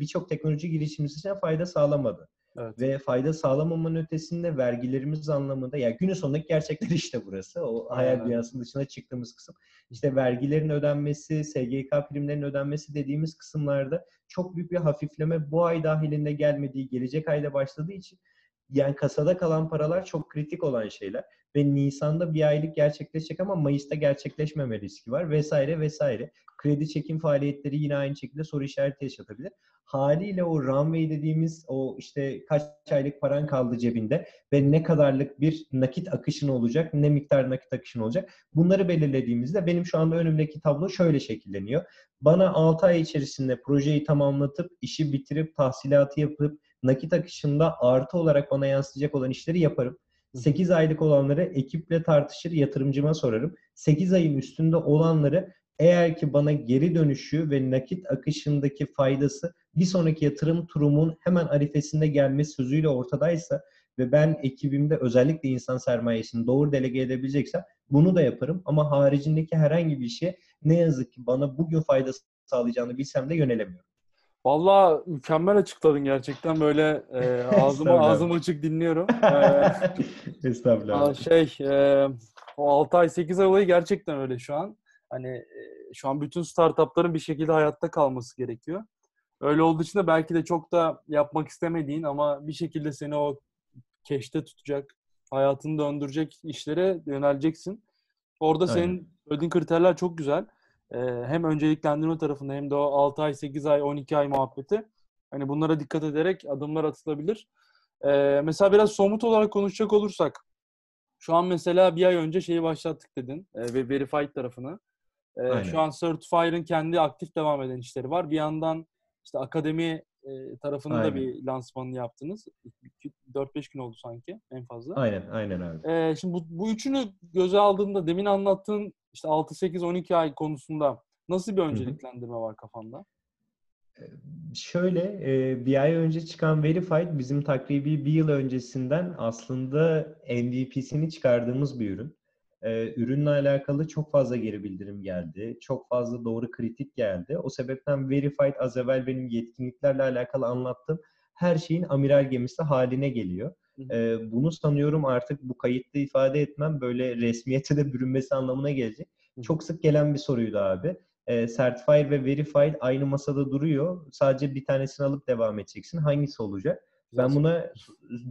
[SPEAKER 3] birçok teknoloji girişimcisine fayda sağlamadı. Evet. Ve fayda sağlamamanın ötesinde vergilerimiz anlamında ya yani günün sonundaki gerçekler işte burası. O Aynen. hayal dünyasının dışına çıktığımız kısım. İşte vergilerin ödenmesi, SGK primlerinin ödenmesi dediğimiz kısımlarda çok büyük bir hafifleme bu ay dahilinde gelmediği, gelecek ayda başladığı için yani kasada kalan paralar çok kritik olan şeyler ve Nisan'da bir aylık gerçekleşecek ama Mayıs'ta gerçekleşmeme riski var vesaire vesaire. Kredi çekim faaliyetleri yine aynı şekilde soru işareti yaşatabilir. Haliyle o runway dediğimiz o işte kaç aylık paran kaldı cebinde ve ne kadarlık bir nakit akışın olacak, ne miktar nakit akışın olacak. Bunları belirlediğimizde benim şu anda önümdeki tablo şöyle şekilleniyor. Bana 6 ay içerisinde projeyi tamamlatıp, işi bitirip, tahsilatı yapıp, nakit akışında artı olarak bana yansıyacak olan işleri yaparım. 8 aylık olanları ekiple tartışır, yatırımcıma sorarım. 8 ayın üstünde olanları eğer ki bana geri dönüşü ve nakit akışındaki faydası bir sonraki yatırım turumun hemen arifesinde gelmesi sözüyle ortadaysa ve ben ekibimde özellikle insan sermayesini doğru delege edebileceksem bunu da yaparım. Ama haricindeki herhangi bir şey ne yazık ki bana bugün fayda sağlayacağını bilsem de yönelemiyorum.
[SPEAKER 1] Valla mükemmel açıkladın gerçekten böyle e, ağzıma ağzım açık dinliyorum.
[SPEAKER 3] E, Estağfurullah.
[SPEAKER 1] Şey e, o 6 ay 8 ay olayı gerçekten öyle şu an. Hani e, şu an bütün startupların bir şekilde hayatta kalması gerekiyor. Öyle olduğu için de belki de çok da yapmak istemediğin ama bir şekilde seni o keşte tutacak, hayatını döndürecek işlere yöneleceksin. Orada Aynen. senin ödün kriterler çok güzel. Ee, hem önceliklendirme tarafında hem de o 6 ay, 8 ay, 12 ay muhabbeti. Hani bunlara dikkat ederek adımlar atılabilir. Ee, mesela biraz somut olarak konuşacak olursak şu an mesela bir ay önce şeyi başlattık dedin e, ve Verified tarafını. E, şu an Certifier'ın kendi aktif devam eden işleri var. Bir yandan işte akademi e, tarafında aynen. da bir lansmanını yaptınız. 4-5 gün oldu sanki en fazla.
[SPEAKER 3] Aynen, aynen abi.
[SPEAKER 1] E, şimdi bu, bu üçünü göze aldığında demin anlattığın işte 6-8-12 ay konusunda nasıl bir önceliklendirme var kafanda?
[SPEAKER 3] Şöyle bir ay önce çıkan Verified bizim takribi bir yıl öncesinden aslında MVP'sini çıkardığımız bir ürün. Ürünle alakalı çok fazla geri bildirim geldi. Çok fazla doğru kritik geldi. O sebepten Verified az evvel benim yetkinliklerle alakalı anlattığım her şeyin amiral gemisi haline geliyor. Bunu sanıyorum artık bu kayıtlı ifade etmem böyle resmiyete de bürünmesi anlamına gelecek. Çok sık gelen bir soruydu abi e, Certified ve Verified aynı masada duruyor. Sadece bir tanesini alıp devam edeceksin. Hangisi olacak? Ben buna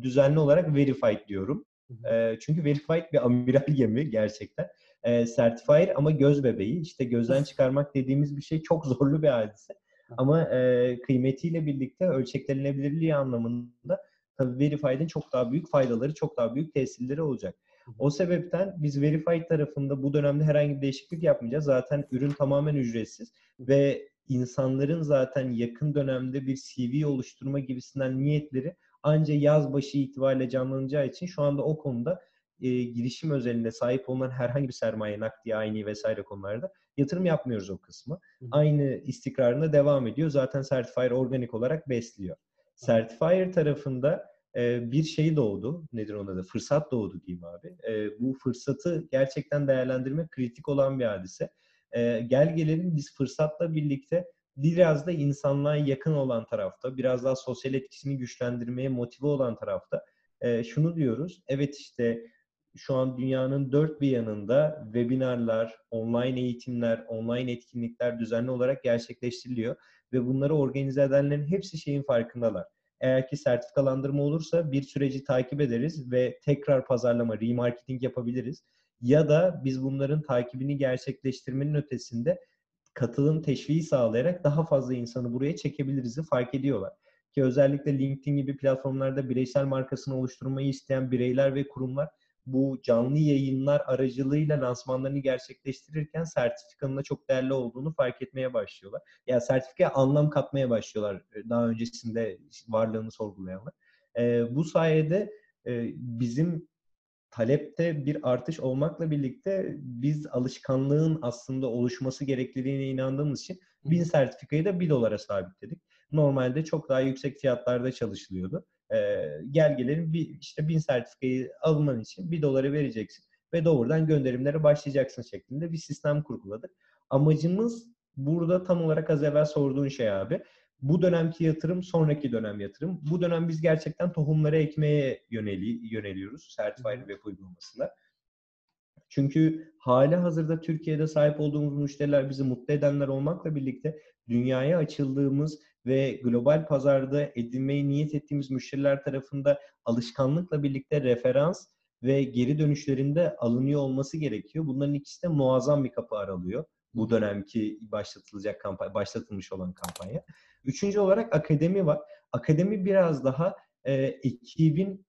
[SPEAKER 3] düzenli olarak Verified diyorum. E, çünkü Verified bir amiral gemi gerçekten. E, Certified ama göz bebeği. İşte gözden çıkarmak dediğimiz bir şey çok zorlu bir hadise. Ama e, kıymetiyle birlikte ölçeklenilebilirliği anlamında tabii Verified'in çok daha büyük faydaları, çok daha büyük tesirleri olacak. O sebepten biz Verified tarafında bu dönemde herhangi bir değişiklik yapmayacağız. Zaten ürün tamamen ücretsiz ve insanların zaten yakın dönemde bir CV oluşturma gibisinden niyetleri ancak yaz başı itibariyle canlanacağı için şu anda o konuda e, girişim özelinde sahip olunan herhangi bir sermaye, nakdiye, aynı vesaire konularda yatırım yapmıyoruz o kısmı. Hı. Aynı istikrarına devam ediyor. Zaten Certifier organik olarak besliyor. Certifier tarafında bir şey doğdu. Nedir onun adı? Fırsat doğdu diyeyim abi. Bu fırsatı gerçekten değerlendirmek kritik olan bir hadise. E, gel gelelim biz fırsatla birlikte biraz da insanlığa yakın olan tarafta, biraz daha sosyal etkisini güçlendirmeye motive olan tarafta şunu diyoruz. Evet işte şu an dünyanın dört bir yanında webinarlar, online eğitimler, online etkinlikler düzenli olarak gerçekleştiriliyor ve bunları organize edenlerin hepsi şeyin farkındalar. Eğer ki sertifikalandırma olursa bir süreci takip ederiz ve tekrar pazarlama, remarketing yapabiliriz. Ya da biz bunların takibini gerçekleştirmenin ötesinde katılım teşviği sağlayarak daha fazla insanı buraya çekebiliriz'i fark ediyorlar. Ki özellikle LinkedIn gibi platformlarda bireysel markasını oluşturmayı isteyen bireyler ve kurumlar bu canlı yayınlar aracılığıyla lansmanlarını gerçekleştirirken sertifikanın da çok değerli olduğunu fark etmeye başlıyorlar. Yani sertifikaya anlam katmaya başlıyorlar e, daha öncesinde varlığını sorgulayanlar. E, bu sayede e, bizim talepte bir artış olmakla birlikte biz alışkanlığın aslında oluşması gerekliliğine inandığımız için bin sertifikayı da 1 dolara sabitledik. Normalde çok daha yüksek fiyatlarda çalışılıyordu. Ee, gel gelelim bir işte bin sertifikayı alman için 1 dolara vereceksin ve doğrudan gönderimlere başlayacaksın şeklinde bir sistem kurguladık. Amacımız burada tam olarak az evvel sorduğun şey abi bu dönemki yatırım sonraki dönem yatırım. Bu dönem biz gerçekten tohumları ekmeye yöneli, yöneliyoruz Certified Web uygulamasında. Çünkü hali hazırda Türkiye'de sahip olduğumuz müşteriler bizi mutlu edenler olmakla birlikte dünyaya açıldığımız ve global pazarda edinmeyi niyet ettiğimiz müşteriler tarafında alışkanlıkla birlikte referans ve geri dönüşlerinde alınıyor olması gerekiyor. Bunların ikisi de muazzam bir kapı aralıyor. Bu dönemki başlatılacak kampanya, başlatılmış olan kampanya. Üçüncü olarak akademi var. Akademi biraz daha e, ekibin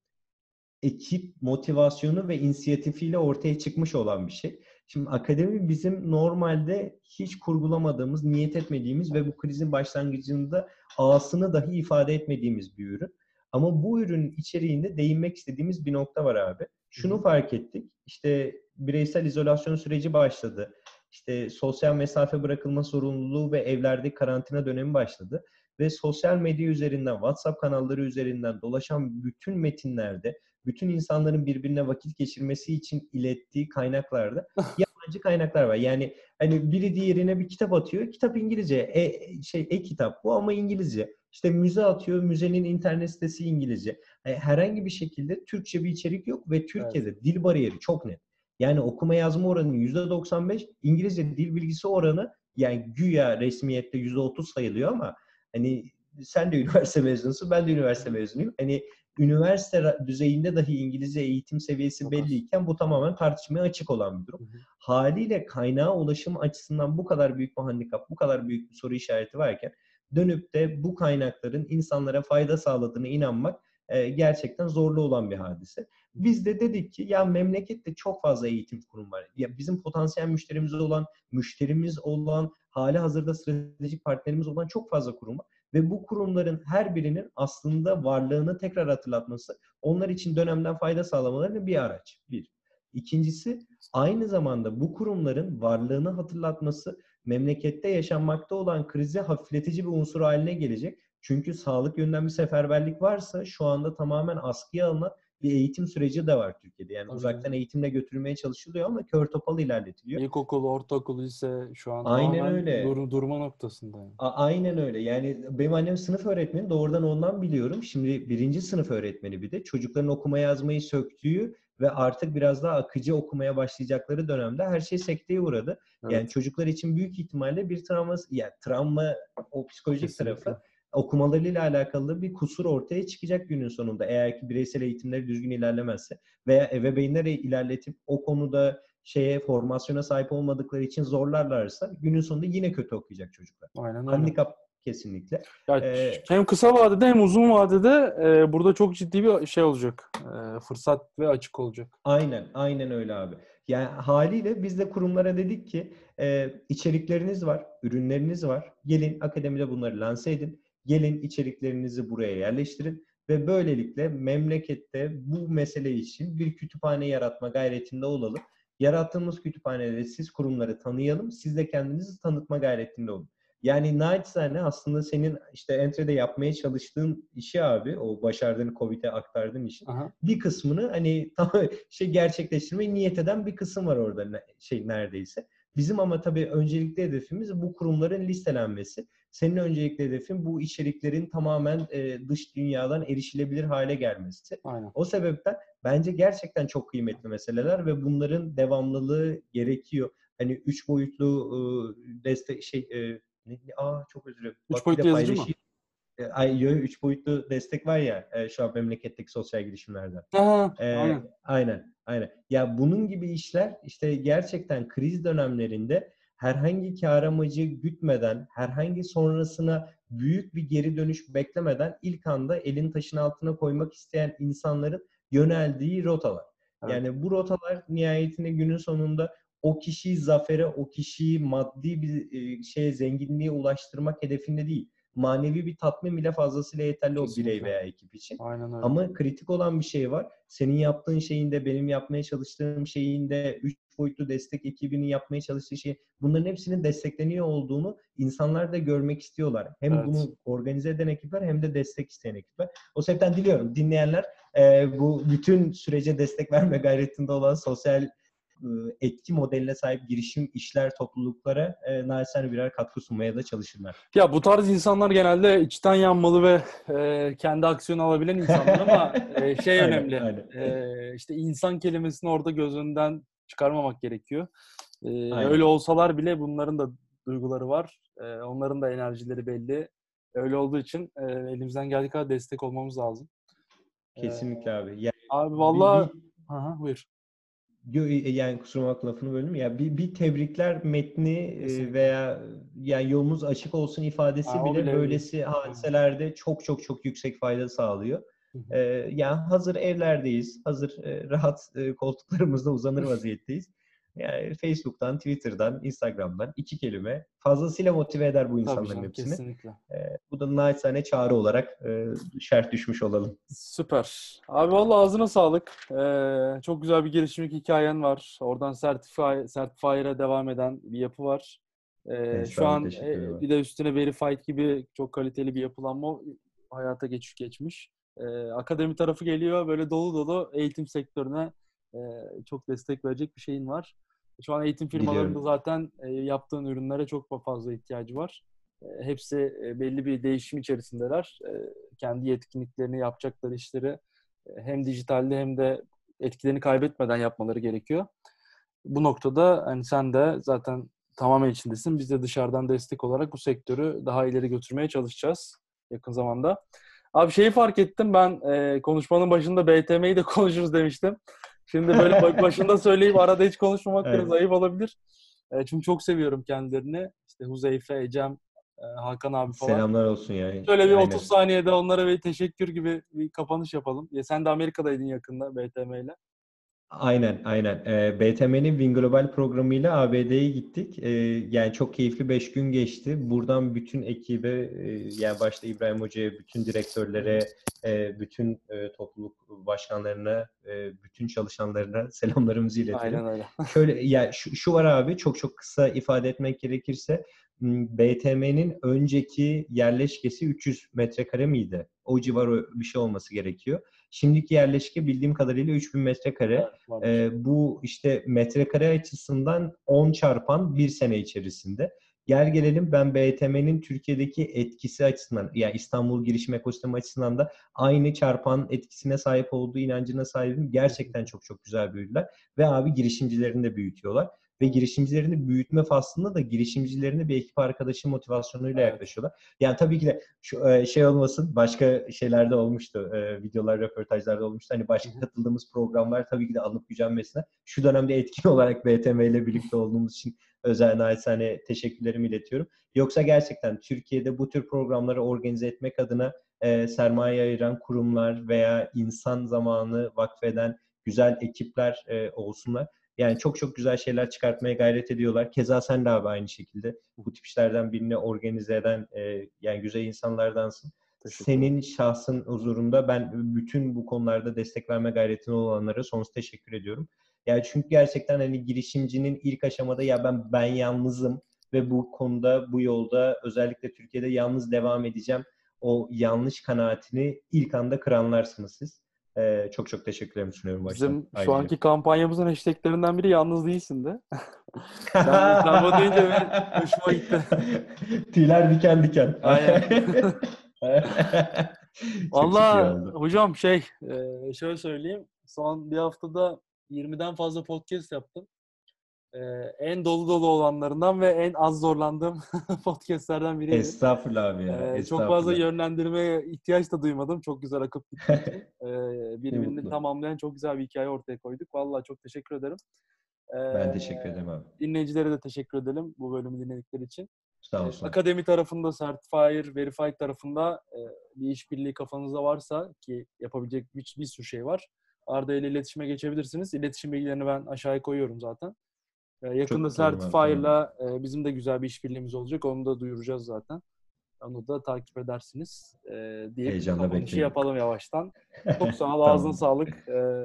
[SPEAKER 3] ekip motivasyonu ve inisiyatifiyle ortaya çıkmış olan bir şey. Şimdi akademi bizim normalde hiç kurgulamadığımız, niyet etmediğimiz ve bu krizin başlangıcında ağasını dahi ifade etmediğimiz bir ürün. Ama bu ürünün içeriğinde değinmek istediğimiz bir nokta var abi. Şunu fark ettik. İşte bireysel izolasyon süreci başladı. İşte sosyal mesafe bırakılma sorumluluğu ve evlerde karantina dönemi başladı. Ve sosyal medya üzerinden, WhatsApp kanalları üzerinden dolaşan bütün metinlerde, bütün insanların birbirine vakit geçirmesi için ilettiği kaynaklarda yabancı kaynaklar var. Yani hani biri diğerine bir kitap atıyor. Kitap İngilizce, e, şey e-kitap bu ama İngilizce. İşte müze atıyor, müzenin internet sitesi İngilizce. Yani herhangi bir şekilde Türkçe bir içerik yok ve Türkiye'de evet. dil bariyeri çok net. Yani okuma yazma oranı %95, İngilizce dil bilgisi oranı yani güya resmiyette %30 sayılıyor ama hani sen de üniversite mezunusun, ben de üniversite mezunuyum. Hani üniversite düzeyinde dahi İngilizce eğitim seviyesi belliyken bu tamamen tartışmaya açık olan bir durum. Hı hı. Haliyle kaynağa ulaşım açısından bu kadar büyük bir handikap, bu kadar büyük bir soru işareti varken dönüp de bu kaynakların insanlara fayda sağladığını inanmak e, gerçekten zorlu olan bir hadise. Biz de dedik ki ya memlekette çok fazla eğitim kurum var. Ya bizim potansiyel müşterimiz olan, müşterimiz olan, hali hazırda stratejik partnerimiz olan çok fazla kurum var. Ve bu kurumların her birinin aslında varlığını tekrar hatırlatması, onlar için dönemden fayda sağlamalarının bir araç. Bir. İkincisi aynı zamanda bu kurumların varlığını hatırlatması memlekette yaşanmakta olan krizi hafifletici bir unsur haline gelecek. Çünkü sağlık yönden bir seferberlik varsa şu anda tamamen askıya alınan bir eğitim süreci de var Türkiye'de. Yani Tabii. uzaktan eğitimle götürülmeye çalışılıyor ama kör topal ilerletiliyor.
[SPEAKER 1] İlkokul, ortaokul, lise şu an
[SPEAKER 3] aynen öyle.
[SPEAKER 1] Dur, durma noktasında. Yani.
[SPEAKER 3] A- aynen öyle. Yani benim annem sınıf öğretmeni doğrudan ondan biliyorum. Şimdi birinci sınıf öğretmeni bir de çocukların okuma yazmayı söktüğü ve artık biraz daha akıcı okumaya başlayacakları dönemde her şey sekteye uğradı. Evet. Yani çocuklar için büyük ihtimalle bir travma, yani travma o psikolojik Kesinlikle. tarafı okumalarıyla alakalı bir kusur ortaya çıkacak günün sonunda. Eğer ki bireysel eğitimleri düzgün ilerlemezse veya ebeveynleri ilerletip o konuda şeye formasyona sahip olmadıkları için zorlarlarsa günün sonunda yine kötü okuyacak çocuklar. Aynen öyle. Handikap kesinlikle.
[SPEAKER 1] Ya, ee, hem kısa vadede hem uzun vadede e, burada çok ciddi bir şey olacak. E, fırsat ve açık olacak.
[SPEAKER 3] Aynen, aynen öyle abi. Yani haliyle biz de kurumlara dedik ki e, içerikleriniz var, ürünleriniz var. Gelin akademide bunları lanse edin. Gelin içeriklerinizi buraya yerleştirin ve böylelikle memlekette bu mesele için bir kütüphane yaratma gayretinde olalım. Yarattığımız kütüphanede siz kurumları tanıyalım, siz de kendinizi tanıtma gayretinde olun. Yani naçizane aslında senin işte Entre'de yapmaya çalıştığın işi abi, o başardığın Covid'e aktardığın işin
[SPEAKER 1] Aha.
[SPEAKER 3] bir kısmını hani tam şey gerçekleştirmeyi niyet eden bir kısım var orada şey neredeyse. Bizim ama tabii öncelikli hedefimiz bu kurumların listelenmesi. Senin öncelikli hedefin bu içeriklerin tamamen e, dış dünyadan erişilebilir hale gelmesi.
[SPEAKER 1] Aynen.
[SPEAKER 3] O sebepten bence gerçekten çok kıymetli meseleler ve bunların devamlılığı gerekiyor. Hani üç boyutlu e, destek şey e, ne, aa çok özür dilerim.
[SPEAKER 1] Üç
[SPEAKER 3] Bak
[SPEAKER 1] boyutlu yazıcı mı?
[SPEAKER 3] E, Ay, üç boyutlu destek var ya e, şu an memleketteki sosyal girişimlerde.
[SPEAKER 1] Aha,
[SPEAKER 3] Ee,
[SPEAKER 1] aynen.
[SPEAKER 3] aynen. Aynen. Ya bunun gibi işler işte gerçekten kriz dönemlerinde herhangi kar amacı gütmeden, herhangi sonrasına büyük bir geri dönüş beklemeden ilk anda elin taşın altına koymak isteyen insanların yöneldiği rotalar.
[SPEAKER 1] Evet.
[SPEAKER 3] Yani bu rotalar nihayetinde günün sonunda o kişiyi zafere, o kişiyi maddi bir şeye zenginliğe ulaştırmak hedefinde değil. Manevi bir tatmin bile fazlasıyla yeterli o birey
[SPEAKER 1] Kesinlikle.
[SPEAKER 3] veya ekip için.
[SPEAKER 1] Aynen öyle.
[SPEAKER 3] Ama kritik olan bir şey var. Senin yaptığın şeyin de benim yapmaya çalıştığım şeyin de üç boyutlu destek ekibinin yapmaya çalıştığı şey bunların hepsinin destekleniyor olduğunu insanlar da görmek istiyorlar. Hem
[SPEAKER 1] Evet.
[SPEAKER 3] bunu organize eden ekipler hem de destek isteyen ekipler. O sebepten diliyorum dinleyenler e, bu bütün sürece destek verme gayretinde olan sosyal etki modeline sahip girişim işler topluluklara e, naçizane birer katkı sunmaya da çalışırlar.
[SPEAKER 1] Ya bu tarz insanlar genelde içten yanmalı ve e, kendi aksiyon alabilen insanlar ama e, şey
[SPEAKER 3] Aynen,
[SPEAKER 1] önemli.
[SPEAKER 3] aynen.
[SPEAKER 1] E, işte insan kelimesini orada göz önünden çıkarmamak gerekiyor. E,
[SPEAKER 3] Aynen.
[SPEAKER 1] öyle olsalar bile bunların da duyguları var. E, onların da enerjileri belli. Öyle olduğu için e, elimizden geldiği kadar destek olmamız lazım.
[SPEAKER 3] Kesinlikle abi. Yani
[SPEAKER 1] Abi vallahi
[SPEAKER 3] bir-
[SPEAKER 1] Aha, buyur.
[SPEAKER 3] E, yani kusura bakma lafını böldüm ya bir, bir tebrikler metni e,
[SPEAKER 1] Kesinlikle.
[SPEAKER 3] veya yani yolunuz açık olsun ifadesi
[SPEAKER 1] o
[SPEAKER 3] bile
[SPEAKER 1] bile
[SPEAKER 3] böylesi hadiselerde çok çok çok yüksek fayda sağlıyor.
[SPEAKER 1] Hı hı.
[SPEAKER 3] E, yani hazır evlerdeyiz, hazır e, rahat koltuklarımızda uzanır vaziyetteyiz. Yani Facebook'tan, Twitter'dan, Instagram'dan iki kelime fazlasıyla motive eder bu
[SPEAKER 1] Tabii
[SPEAKER 3] insanların
[SPEAKER 1] canım,
[SPEAKER 3] hepsini.
[SPEAKER 1] kesinlikle.
[SPEAKER 3] E, bu da naçizane çağrı olarak e, şerh düşmüş olalım.
[SPEAKER 1] Süper. Abi vallahi ağzına sağlık. Ee, çok güzel bir girişimlik hikayen var. Oradan Certify, Certifier'a devam eden bir yapı var. Ee,
[SPEAKER 3] Evet,
[SPEAKER 1] şu an e, bir de üstüne Verified gibi çok kaliteli bir yapılanma hayata geçmiş geçmiş. Ee, akademi tarafı geliyor. Böyle dolu dolu eğitim sektörüne e, çok destek verecek bir şeyin var. Şu an eğitim firmalarında
[SPEAKER 3] Biliyorum.
[SPEAKER 1] zaten e, yaptığın ürünlere çok fazla ihtiyacı var. E, hepsi e, belli bir değişim içerisindeler. E, kendi yetkinliklerini yapacakları işleri e, hem dijitalde hem de etkilerini kaybetmeden yapmaları gerekiyor. Bu noktada hani sen de zaten tamamen içindesin. Biz de dışarıdan destek olarak bu sektörü daha ileri götürmeye çalışacağız yakın zamanda. Abi şeyi fark ettim ben e, konuşmanın başında BTM'yi de konuşuruz demiştim. Şimdi böyle ba- başında söyleyip arada hiç konuşmamak
[SPEAKER 3] Evet.
[SPEAKER 1] biraz ayıp olabilir. E, çünkü çok seviyorum kendilerini. İşte Huzeyfe, Ecem, e, Hakan abi falan.
[SPEAKER 3] Selamlar olsun yani.
[SPEAKER 1] Şöyle bir
[SPEAKER 3] Aynen.
[SPEAKER 1] 30 saniyede onlara bir teşekkür gibi bir kapanış yapalım. Ya sen de Amerika'daydın yakında BTM ile.
[SPEAKER 3] Aynen, aynen. Ee, BTM'nin Win Global programıyla ABD'ye gittik. Ee, yani çok keyifli 5 gün geçti. Buradan bütün ekibe, e, yani başta İbrahim Hoca'ya, bütün direktörlere, e, bütün e, topluluk başkanlarına, e, bütün çalışanlarına selamlarımızı iletelim.
[SPEAKER 1] Aynen öyle.
[SPEAKER 3] Şöyle ya şu, şu var abi çok çok kısa ifade etmek gerekirse BTM'nin önceki yerleşkesi 300 metrekare miydi? O civar bir şey olması gerekiyor. Şimdiki yerleşke bildiğim kadarıyla 3000 metrekare.
[SPEAKER 1] Evet.
[SPEAKER 3] Ee, bu işte metrekare açısından 10 çarpan bir sene içerisinde. Gel gelelim ben BTM'nin Türkiye'deki etkisi açısından, yani İstanbul girişim ekosistemi açısından da aynı çarpan etkisine sahip olduğu inancına sahibim. Gerçekten çok çok güzel büyüdüler. Ve abi girişimcilerini de büyütüyorlar. Ve girişimcilerini büyütme faslında da girişimcilerini bir ekip arkadaşı motivasyonuyla yaklaşıyorlar. Yani tabii ki de şu e, şey olmasın, başka şeylerde olmuştu, e, videolar, röportajlarda olmuştu. Hani başka katıldığımız programlar tabii ki de alınıp gücenmesine. Şu dönemde etkin olarak BTM ile birlikte olduğumuz için özel naçizane teşekkürlerimi iletiyorum. Yoksa gerçekten Türkiye'de bu tür programları organize etmek adına e, sermaye ayıran kurumlar veya insan zamanı vakfeden güzel ekipler e, olsunlar. Yani çok çok güzel şeyler çıkartmaya gayret ediyorlar. Keza sen de abi aynı şekilde bu tip işlerden birini organize eden e, yani güzel insanlardansın. senin şahsın huzurunda ben bütün bu konularda destek verme gayretinde olanlara sonsuz teşekkür ediyorum. Yani çünkü gerçekten hani girişimcinin ilk aşamada ya ben ben yalnızım ve bu konuda bu yolda özellikle Türkiye'de yalnız devam edeceğim. O yanlış kanaatini ilk anda kıranlarsınız siz. Ee, çok çok teşekkürlerimi sunuyorum baştan.
[SPEAKER 1] Bizim şu
[SPEAKER 3] ayrıca.
[SPEAKER 1] anki kampanyamızın hashtaglerinden biri yalnız değilsin de. sen, sen bu deyince benim hoşuma gitti.
[SPEAKER 3] Tüyler diken diken.
[SPEAKER 1] Aynen. Valla hocam şey e, şöyle söyleyeyim. Son bir haftada 20'den fazla podcast yaptım. E, en dolu dolu olanlarından ve en az zorlandığım podcastlerden biriydi.
[SPEAKER 3] Estağfurullah abi ya.
[SPEAKER 1] E, çok
[SPEAKER 3] estağfurullah.
[SPEAKER 1] fazla yönlendirmeye ihtiyaç da duymadım. Çok güzel akıp gitti. E, birbirini tamamlayan çok güzel bir hikaye ortaya koyduk. Valla çok teşekkür ederim. E,
[SPEAKER 3] Ben teşekkür ederim abi.
[SPEAKER 1] Dinleyicilere de teşekkür edelim bu bölümü dinledikleri için.
[SPEAKER 3] Sağ olsun.
[SPEAKER 1] Akademi tarafında, Certifier, Verified tarafında e, bir işbirliği kafanızda varsa ki yapabilecek bir, bir sürü şey var. Arda ile iletişime geçebilirsiniz. İletişim bilgilerini ben aşağıya koyuyorum zaten. E, yakında Certifier'la e, bizim de güzel bir işbirliğimiz olacak. Onu da duyuracağız zaten. Onu da takip edersiniz e, deyip
[SPEAKER 3] Heyecanla
[SPEAKER 1] kapanışı
[SPEAKER 3] bekliyorum.
[SPEAKER 1] yapalım yavaştan. Çok sağ ol,
[SPEAKER 3] Tamam.
[SPEAKER 1] ağzına sağlık. E,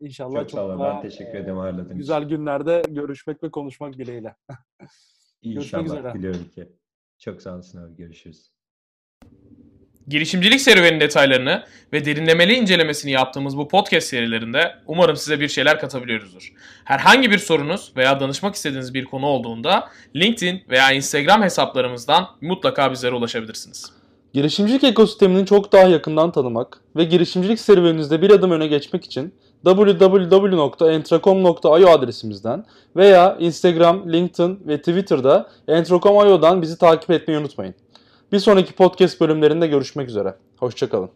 [SPEAKER 1] inşallah
[SPEAKER 3] Çok
[SPEAKER 1] çok,
[SPEAKER 3] sağ olun.
[SPEAKER 1] daha
[SPEAKER 3] Ben teşekkür ederim ağırladığın için.
[SPEAKER 1] güzel günlerde görüşmek ve konuşmak dileğiyle. görüşmek
[SPEAKER 3] İnşallah.
[SPEAKER 1] üzere.
[SPEAKER 3] Diliyorum ki. Çok sağ olasın abi. Görüşürüz.
[SPEAKER 2] Girişimcilik serüvenin detaylarını ve derinlemeli incelemesini yaptığımız bu podcast serilerinde umarım size bir şeyler katabiliyoruzdur. Herhangi bir sorunuz veya danışmak istediğiniz bir konu olduğunda LinkedIn veya Instagram hesaplarımızdan mutlaka bizlere ulaşabilirsiniz.
[SPEAKER 1] Girişimcilik ekosistemini çok daha yakından tanımak ve girişimcilik serüveninizde bir adım öne geçmek için www.entracom.io adresimizden veya Instagram, LinkedIn ve Twitter'da entracom.io'dan bizi takip etmeyi unutmayın. Bir sonraki podcast bölümlerinde görüşmek üzere. Hoşçakalın.